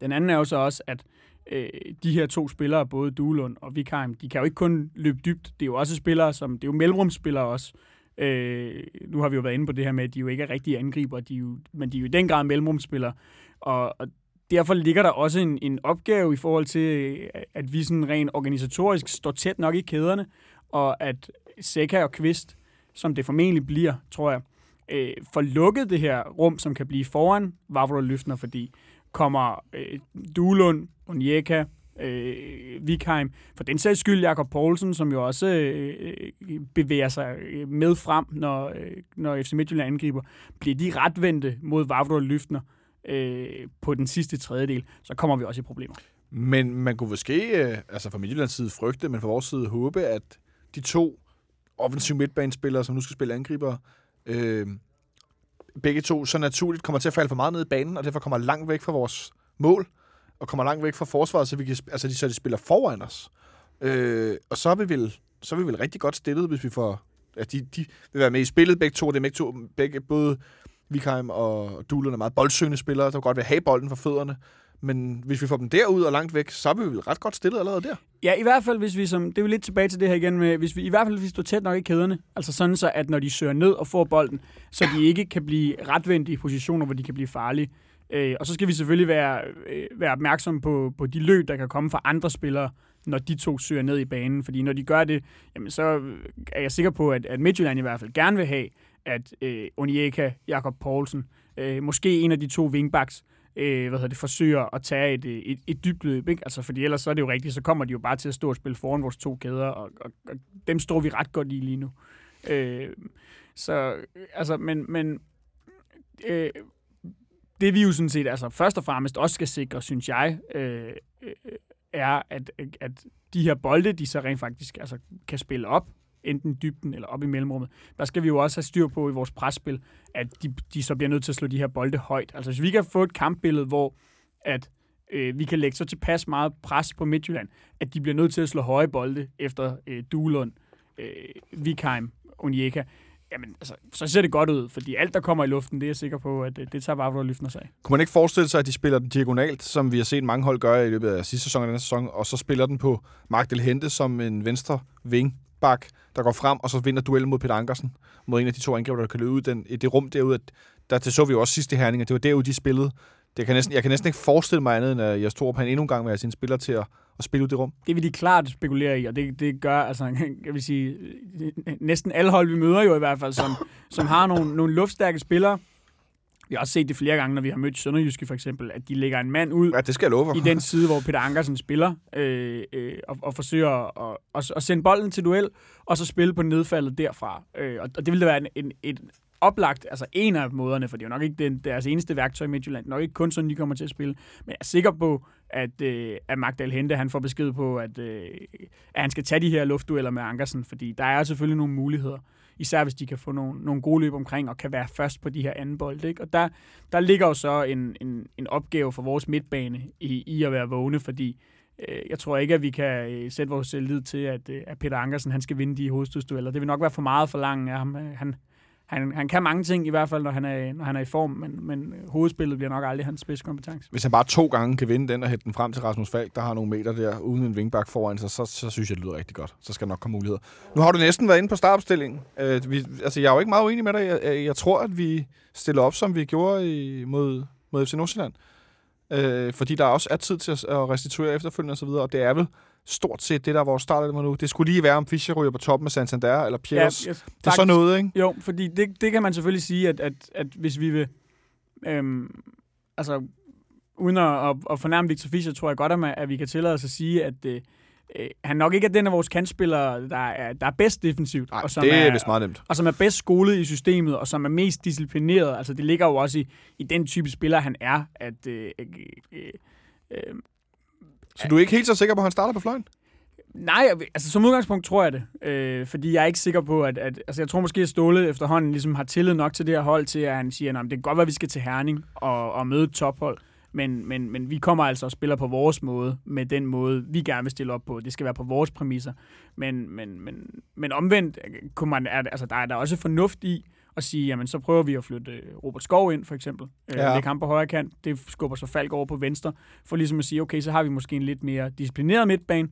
Speaker 3: Den anden er jo så også, at øh, de her to spillere, både Duelund og Vikheim, de kan jo ikke kun løbe dybt. Det er jo også spillere, som det er jo mellemrumsspillere også. Øh, Øh, nu har vi jo været inde på det her med, at de jo ikke er rigtige angriber, de er jo, men de er jo i den grad mellemrumspillere. Og, og derfor ligger der også en, en opgave i forhold til, at vi sådan rent organisatorisk står tæt nok i kæderne, og at Seca og Kvist, som det formentlig bliver, tror jeg, øh, får lukket det her rum, som kan blive foran Vavro Løftner, fordi kommer øh, Duelund, Onyeka, øh, Vikheim, for den sags skyld Jakob Poulsen, som jo også øh, øh bevæger sig øh, med frem, når, øh, når FC Midtjylland angriber, bliver de retvendte mod Vavro Løftner øh, på den sidste tredjedel, så kommer vi også i problemer.
Speaker 2: Men man kunne måske, øh, altså fra Midtjyllands side frygte, men fra vores side håbe, at de to offensive midtbanespillere, som nu skal spille angriber, øh, begge to så naturligt kommer til at falde for meget ned i banen, og derfor kommer langt væk fra vores mål, og kommer langt væk fra forsvaret, så, vi kan, altså de, så de spiller foran os. Øh, og så er, vi vel, så er vi vel rigtig godt stillet, hvis vi får... Ja, de, de vil være med i spillet, begge to. Det er begge to, begge, både Vikheim og Dulen er meget boldsøgende spillere, der godt vil have bolden for fødderne. Men hvis vi får dem derud og langt væk, så er vi vel ret godt stillet allerede der.
Speaker 3: Ja, i hvert fald, hvis vi som, det er jo lidt tilbage til det her igen med, hvis vi i hvert fald hvis vi står tæt nok i kæderne, altså sådan så, at når de søger ned og får bolden, så de ikke kan blive retvendte i positioner, hvor de kan blive farlige. Øh, og så skal vi selvfølgelig være, øh, være opmærksomme på, på de løb, der kan komme fra andre spillere, når de to søger ned i banen. Fordi når de gør det, jamen så øh, er jeg sikker på, at, at Midtjylland i hvert fald gerne vil have, at øh, Onyeka, Jakob Poulsen, øh, måske en af de to wingbacks, øh, hvad hedder det, forsøger at tage et, øh, et, et dybt løb. Ikke? Altså, fordi ellers så er det jo rigtigt, så kommer de jo bare til at stå og spille foran vores to kæder, og, og, og dem står vi ret godt i lige nu. Øh, så, øh, altså, men, men øh, det vi jo sådan set, altså først og fremmest også skal sikre, synes jeg, øh, øh, er, at, at de her bolde, de så rent faktisk altså, kan spille op, enten dybden eller op i mellemrummet. Der skal vi jo også have styr på i vores presspil, at de, de så bliver nødt til at slå de her bolde højt. Altså hvis vi kan få et kampbillede, hvor at øh, vi kan lægge så tilpas meget pres på Midtjylland, at de bliver nødt til at slå høje bolde efter øh, Duelund, øh, Vikheim, Onyeka, jamen, altså, så ser det godt ud, fordi alt, der kommer i luften, det er jeg sikker på, at det, det tager Vavro og løfter sig af.
Speaker 2: Kunne man ikke forestille sig, at de spiller den diagonalt, som vi har set mange hold gøre i løbet af sidste sæson og denne sæson, og så spiller den på Mark Del Hente som en venstre wing bak, der går frem, og så vinder duellen mod Peter Ankersen, mod en af de to angriber, der kan løbe ud den, i det rum derude. At, der det så vi jo også sidste herning, at det var derude, de spillede. Det kan næsten, jeg kan næsten ikke forestille mig andet, end at jeg står på han endnu en gang med sine spillere til at, at spille ud det rum.
Speaker 3: Det vil de klart spekulere i, og det, det gør, altså, jeg vil sige, næsten alle hold, vi møder jo i hvert fald, som, som har nogle, nogle luftstærke spillere. Vi har også set det flere gange, når vi har mødt Sønderjyske for eksempel, at de lægger en mand ud
Speaker 2: Ja, det skal jeg love
Speaker 3: i den side, hvor Peter Ankersen spiller, øh, øh, og, og forsøger at, at, at sende bolden til duel, og så spille på nedfaldet derfra. Øh, og, og det vil da være en, en, et oplagt, altså en af måderne, for det er jo nok ikke den, deres eneste værktøj i Midtjylland, nok ikke kun sådan, de kommer til at spille, men jeg er sikker på, at, øh, at Magdal Hente, han får besked på, at, øh, at han skal tage de her luftdueller med Ankersen, fordi der er selvfølgelig nogle muligheder, især hvis de kan få nogle, nogle gode løb omkring, og kan være først på de her anden bold. Ikke? Og der, der ligger jo så en, en, en opgave for vores midtbane i, i at være vågne, fordi øh, jeg tror ikke, at vi kan øh, sætte vores lid til, at, øh, at Peter Ankersen han skal vinde de hovedstødsdueller. Det vil nok være for meget for langt af ham. Øh, han, han, han kan mange ting, i hvert fald, når han er, når han er i form, men, men øh, hovedspillet bliver nok aldrig hans spidskompetence.
Speaker 2: Hvis han bare to gange kan vinde den og hætte den frem til Rasmus Falk, der har nogle meter der, uden en vingbak foran sig, så, så synes jeg, det lyder rigtig godt. Så skal der nok komme muligheder. Nu har du næsten været inde på startopstillingen. Øh, vi, altså, jeg er jo ikke meget uenig med dig. Jeg, jeg, jeg tror, at vi stiller op, som vi gjorde i, mod, mod FC Nordsjælland. Øh, fordi der også er tid til at, at restituere efterfølgende osv., og, og det er vel stort set det, der er vores start nu. Det skulle lige være, om Fischer ryger på toppen med Santander eller Piers. Ja, yes, det er så noget, ikke?
Speaker 3: Jo, fordi det, det kan man selvfølgelig sige, at, at, at hvis vi vil... Øhm, altså, uden at, at, at fornærme Victor Fischer, tror jeg godt, at, at vi kan tillade os at sige, at øh, øh, han nok ikke er den af vores kandspillere, der er, der er bedst defensivt.
Speaker 2: Nej,
Speaker 3: og
Speaker 2: som det er, er vist meget nemt.
Speaker 3: Og som er bedst skolet i systemet, og som er mest disciplineret. Altså, det ligger jo også i, i den type spiller, han er, at... Øh, øh,
Speaker 2: øh, så du er ikke helt så sikker på, at han starter på fløjen?
Speaker 3: Nej, altså som udgangspunkt tror jeg det. Øh, fordi jeg er ikke sikker på, at, at... Altså jeg tror måske, at Ståle efterhånden ligesom har tillid nok til det her hold, til at han siger, at det kan godt være, at vi skal til Herning og, og møde et tophold. Men, men, men vi kommer altså og spiller på vores måde, med den måde, vi gerne vil stille op på. Det skal være på vores præmisser. Men, men, men, men omvendt øh, kunne man, altså, der er der også fornuft i at sige, jamen så prøver vi at flytte Robert Skov ind, for eksempel. Øh, ja. Lægge ham på højre kant. Det skubber så Falk over på venstre. For ligesom at sige, okay, så har vi måske en lidt mere disciplineret midtbane.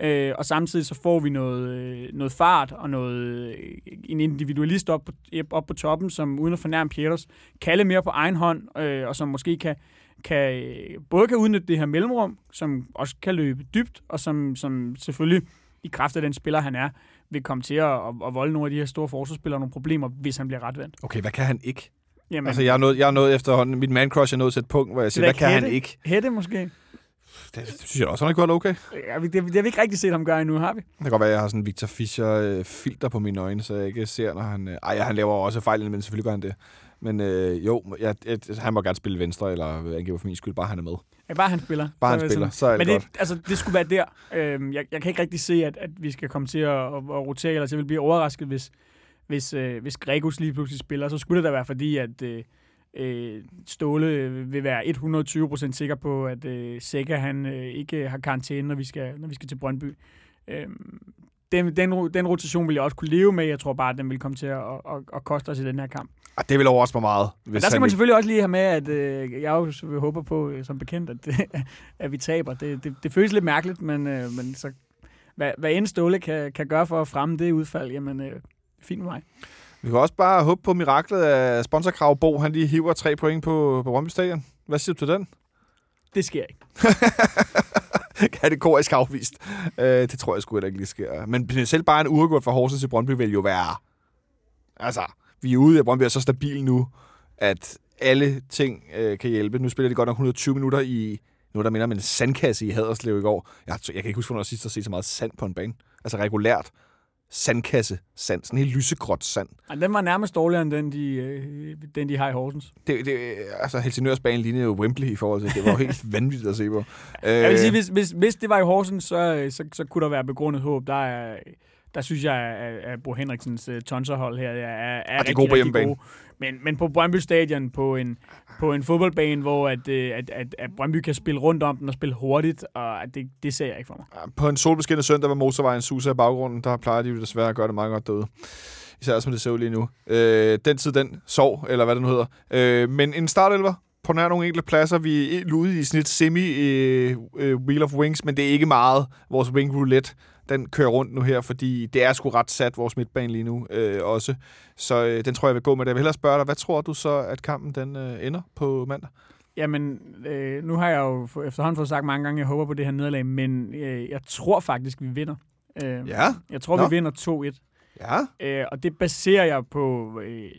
Speaker 3: Øh, og samtidig så får vi noget, øh, noget fart og noget, øh, en individualist op på, op på toppen, som uden at fornærme Pieters, kalde mere på egen hånd, øh, og som måske kan, kan, både kan udnytte det her mellemrum, som også kan løbe dybt, og som, som selvfølgelig i kraft af den spiller, han er, vil komme til at, at, at volde nogle af de her store forsvarsspillere nogle problemer, hvis han bliver retvendt.
Speaker 2: Okay, hvad kan han ikke? Jamen, altså, jeg er, nået, jeg er nået efterhånden, mit man crush er nået til et punkt, hvor jeg siger, hvad kan hætte, han ikke?
Speaker 3: Hætte måske?
Speaker 2: Det, det synes jeg også, han har gjort okay.
Speaker 3: Ja, det, det, har vi ikke rigtig set ham gøre endnu, har vi?
Speaker 2: Det kan godt være, at jeg har sådan Victor Fischer-filter på mine øjne, så jeg ikke ser, når han... Øh, ej, han laver også fejl, men selvfølgelig gør han det. Men øh, jo, jeg, jeg, han må gerne spille venstre, eller angiver for min skyld, bare han er med.
Speaker 3: Ja, bare han spiller.
Speaker 2: Bare han spiller, så er det
Speaker 3: Men
Speaker 2: det, godt.
Speaker 3: altså, det skulle være der. Øhm, jeg, jeg kan ikke rigtig se, at, at vi skal komme til at, at, at rotere, eller så jeg vil blive overrasket, hvis, hvis, øh, hvis Gregos lige pludselig spiller. Så skulle det da være fordi, at... Øh, øh, Ståle vil være 120% sikker på, at øh, Sækker han øh, ikke har karantæne, når vi skal, når vi skal til Brøndby. Øh, den, den, den rotation vil jeg også kunne leve med. Jeg tror bare, at den vil komme til at, at, at, at koste os i den her kamp.
Speaker 2: Og det vil overraske mig meget.
Speaker 3: Hvis Men der skal man selvfølgelig også lige have med, at øh, jeg jo håber på, øh, som bekendt, at, at vi taber. Det, det, det føles lidt mærkeligt, men, øh, men så, hvad, hvad end Ståle kan, kan gøre for at fremme det udfald, jamen øh, fint med mig.
Speaker 2: Vi kan også bare håbe på miraklet af sponsorkrav Bo. Han lige hiver tre point på, på Brøndby Stadion. Hvad siger du til den?
Speaker 3: Det sker ikke.
Speaker 2: Kategorisk afvist. Øh, det tror jeg sgu ikke lige sker. Men selv bare en uregået for Horsens til Brøndby vil jo være... Altså, vi er ude, af Brøndby er så stabil nu, at alle ting øh, kan hjælpe. Nu spiller de godt nok 120 minutter i... Nu der minder om en sandkasse i Haderslev i går. Jeg, jeg kan ikke huske, hvornår jeg sidst har set så meget sand på en bane. Altså regulært sandkasse sand, sådan helt lysegråt sand.
Speaker 3: Ja, den var nærmest dårligere end den, de, øh, den, de har i Horsens.
Speaker 2: Det, det, altså, Helsingørs bane lignede jo Wembley i forhold til det. var jo helt vanvittigt at se på.
Speaker 3: Jeg vil sige, hvis, hvis, hvis det var i Horsens, så, så, så kunne der være begrundet håb. Der er, der synes jeg, at, at Bo Henriksens uh, tonserhold her er, er, er rigtig,
Speaker 2: gode på rigtig gode.
Speaker 3: Men, men på Brøndby Stadion, på en, på en fodboldbane, hvor at, øh, at, at, at Brøndby kan spille rundt om den og spille hurtigt, og at det, det ser jeg ikke for mig.
Speaker 2: På en solbeskinnet søndag, hvor motorvejen suser i baggrunden, der plejer de jo desværre at gøre det meget godt derude. Især som det ser ud lige nu. Øh, den tid, den sov, eller hvad det nu hedder. Øh, men en startelver på nær nogle enkelte pladser. Vi er ude i snit semi øh, øh, Wheel of Wings, men det er ikke meget vores wing roulette den kører rundt nu her, fordi det er sgu ret sat, vores midtbane lige nu øh, også. Så øh, den tror jeg vil gå med det. Jeg vil hellere spørge dig, hvad tror du så, at kampen den øh, ender på mandag?
Speaker 3: Jamen, øh, nu har jeg jo efterhånden fået sagt mange gange, at jeg håber på det her nederlag, men øh, jeg tror faktisk, vi vinder.
Speaker 2: Øh, ja?
Speaker 3: Jeg tror, Nå. vi vinder 2-1.
Speaker 2: Ja?
Speaker 3: Øh, og det baserer jeg på øh,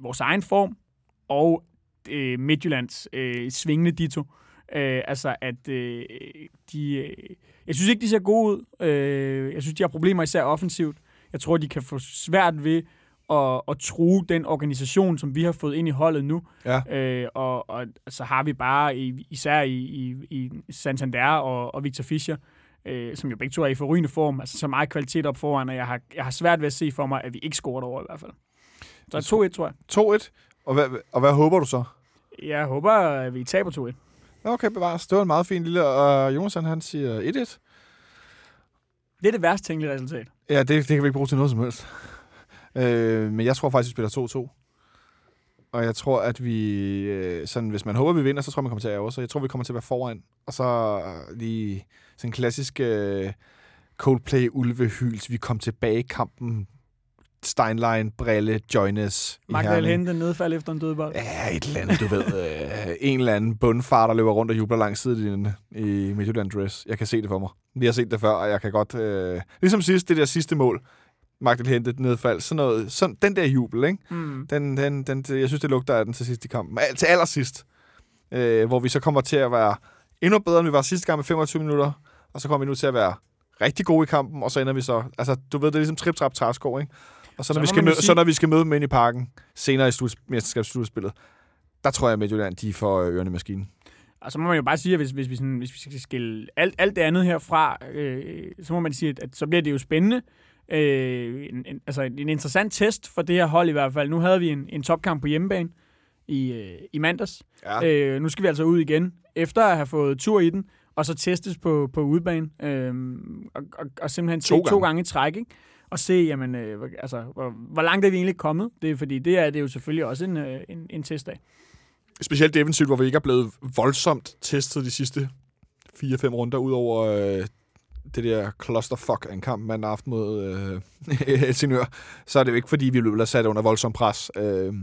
Speaker 3: vores egen form og øh, Midtjyllands øh, svingende dito. Øh, altså, at øh, de... Øh, jeg synes ikke, de ser gode ud. Øh, jeg synes, de har problemer især offensivt. Jeg tror, de kan få svært ved at, at true den organisation, som vi har fået ind i holdet nu.
Speaker 2: Ja.
Speaker 3: Øh, og, og så har vi bare, især i, i, i Santander og, og Victor Fischer, øh, som jo begge to er i forrygende form, altså så meget kvalitet op foran, og jeg har, jeg har svært ved at se for mig, at vi ikke scorer over i hvert fald. Så 2-1, tror
Speaker 2: jeg. 2-1? Og hvad, og hvad håber du så?
Speaker 3: Jeg håber, at vi taber 2-1.
Speaker 2: Okay, bevares. Det var en meget fin lille... Og Jonas, han siger 1-1.
Speaker 3: Det er det værst tænkelige resultat.
Speaker 2: Ja, det, det kan vi ikke bruge til noget som helst. Øh, men jeg tror faktisk, vi spiller 2-2. Og jeg tror, at vi... Øh, sådan, hvis man håber, vi vinder, så tror jeg, man kommer til at ærge Så jeg tror, vi kommer til at være foran. Og så lige sådan en klassisk øh, Coldplay ulvehyls. Vi kom tilbage i kampen. Steinlein, Brille, Joines.
Speaker 3: Magdal hente nedfald efter en dødbold.
Speaker 2: Ja, et eller andet, du ved. Øh, en eller anden bundfar, der løber rundt og jubler langs siden i Midtjylland Dress. Jeg kan se det for mig. Vi har set det før, og jeg kan godt... Øh, ligesom sidst, det der sidste mål. Magdal hente nedfald. Sådan noget, sådan, den der jubel, ikke? Mm. Den, den, den, jeg synes, det lugter af den til sidst i kampen. Al, til allersidst. Øh, hvor vi så kommer til at være endnu bedre, end vi var sidste gang med 25 minutter. Og så kommer vi nu til at være rigtig gode i kampen, og så ender vi så... Altså, du ved, det er ligesom trip-trap-træsko, ikke? Og så når, så vi skal møde, sige... så når vi skal møde dem ind i parken, senere i mesterskabsslutspillet, der tror jeg, at Midtjylland, de får ørerne i maskinen.
Speaker 3: Og så må man jo bare sige, at hvis, hvis, vi, sådan, hvis vi skal skille alt, alt det andet herfra, øh, så må man sige, at, at så bliver det jo spændende. Øh, en, en, altså en interessant test for det her hold i hvert fald. Nu havde vi en, en topkamp på hjemmebane i, øh, i mandags. Ja. Øh, nu skal vi altså ud igen, efter at have fået tur i den, og så testes på, på udebane. Øh, og, og, og simpelthen to, gange. to gange i træk, ikke? Og se, jamen, øh, altså, hvor, hvor langt er vi egentlig kommet. Det er, fordi det er, det er jo selvfølgelig også en, øh, en, en test af.
Speaker 2: Specielt defensivt, hvor vi ikke er blevet voldsomt testet de sidste 4-5 runder, ud over øh, det der clusterfuck af en kamp mandag aften mod øh, Helsingør, så er det jo ikke, fordi vi blev sat under voldsom pres. Øh,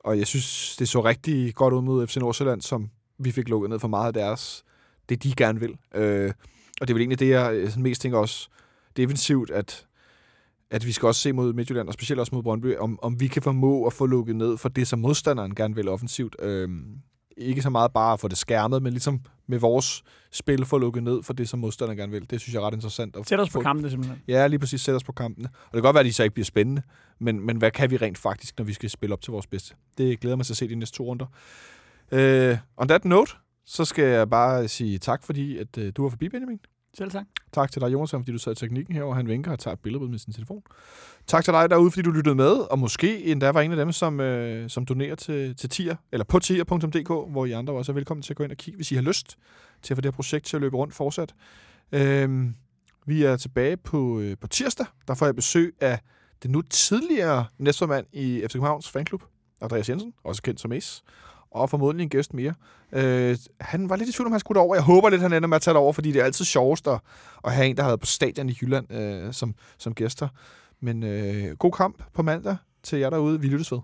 Speaker 2: og jeg synes, det så rigtig godt ud mod FC Nordsjælland, som vi fik lukket ned for meget af deres, det de gerne vil. Øh, og det er vel egentlig det, jeg øh, mest tænker også defensivt, at at vi skal også se mod Midtjylland, og specielt også mod Brøndby, om, om vi kan formå at få lukket ned for det, som modstanderen gerne vil offensivt. Øhm, ikke så meget bare at få det skærmet, men ligesom med vores spil få lukket ned for det, som modstanderen gerne vil. Det synes jeg er ret interessant. At
Speaker 3: Sæt os på kampene simpelthen.
Speaker 2: Ja, lige præcis. Sæt os på kampene. Og det kan godt være, at de så ikke bliver spændende, men, men hvad kan vi rent faktisk, når vi skal spille op til vores bedste? Det glæder mig til at se de næste to runder. Uh, on that note, så skal jeg bare sige tak, fordi at, uh, du var forbi, Benjamin.
Speaker 3: Selv tak.
Speaker 2: Tak til dig, Jonas, fordi du sad i teknikken her, og han vinker og tager et billede med sin telefon. Tak til dig derude, fordi du lyttede med, og måske endda var en af dem, som, øh, som donerer til, til tier, eller på tier.dk, hvor I andre også er velkommen til at gå ind og kigge, hvis I har lyst til at få det her projekt til at løbe rundt fortsat. Øh, vi er tilbage på, øh, på tirsdag. Der får jeg besøg af den nu tidligere næstformand i FC Københavns fanklub, Andreas Jensen, også kendt som Ace og formodentlig en gæst mere. Øh, han var lidt i tvivl om, han skulle over. Jeg håber lidt, han ender med at tage det over, fordi det er altid sjovest at, at have en, der har været på stadion i Jylland øh, som, som gæster. Men øh, god kamp på mandag til jer derude. Vi lyttes ved.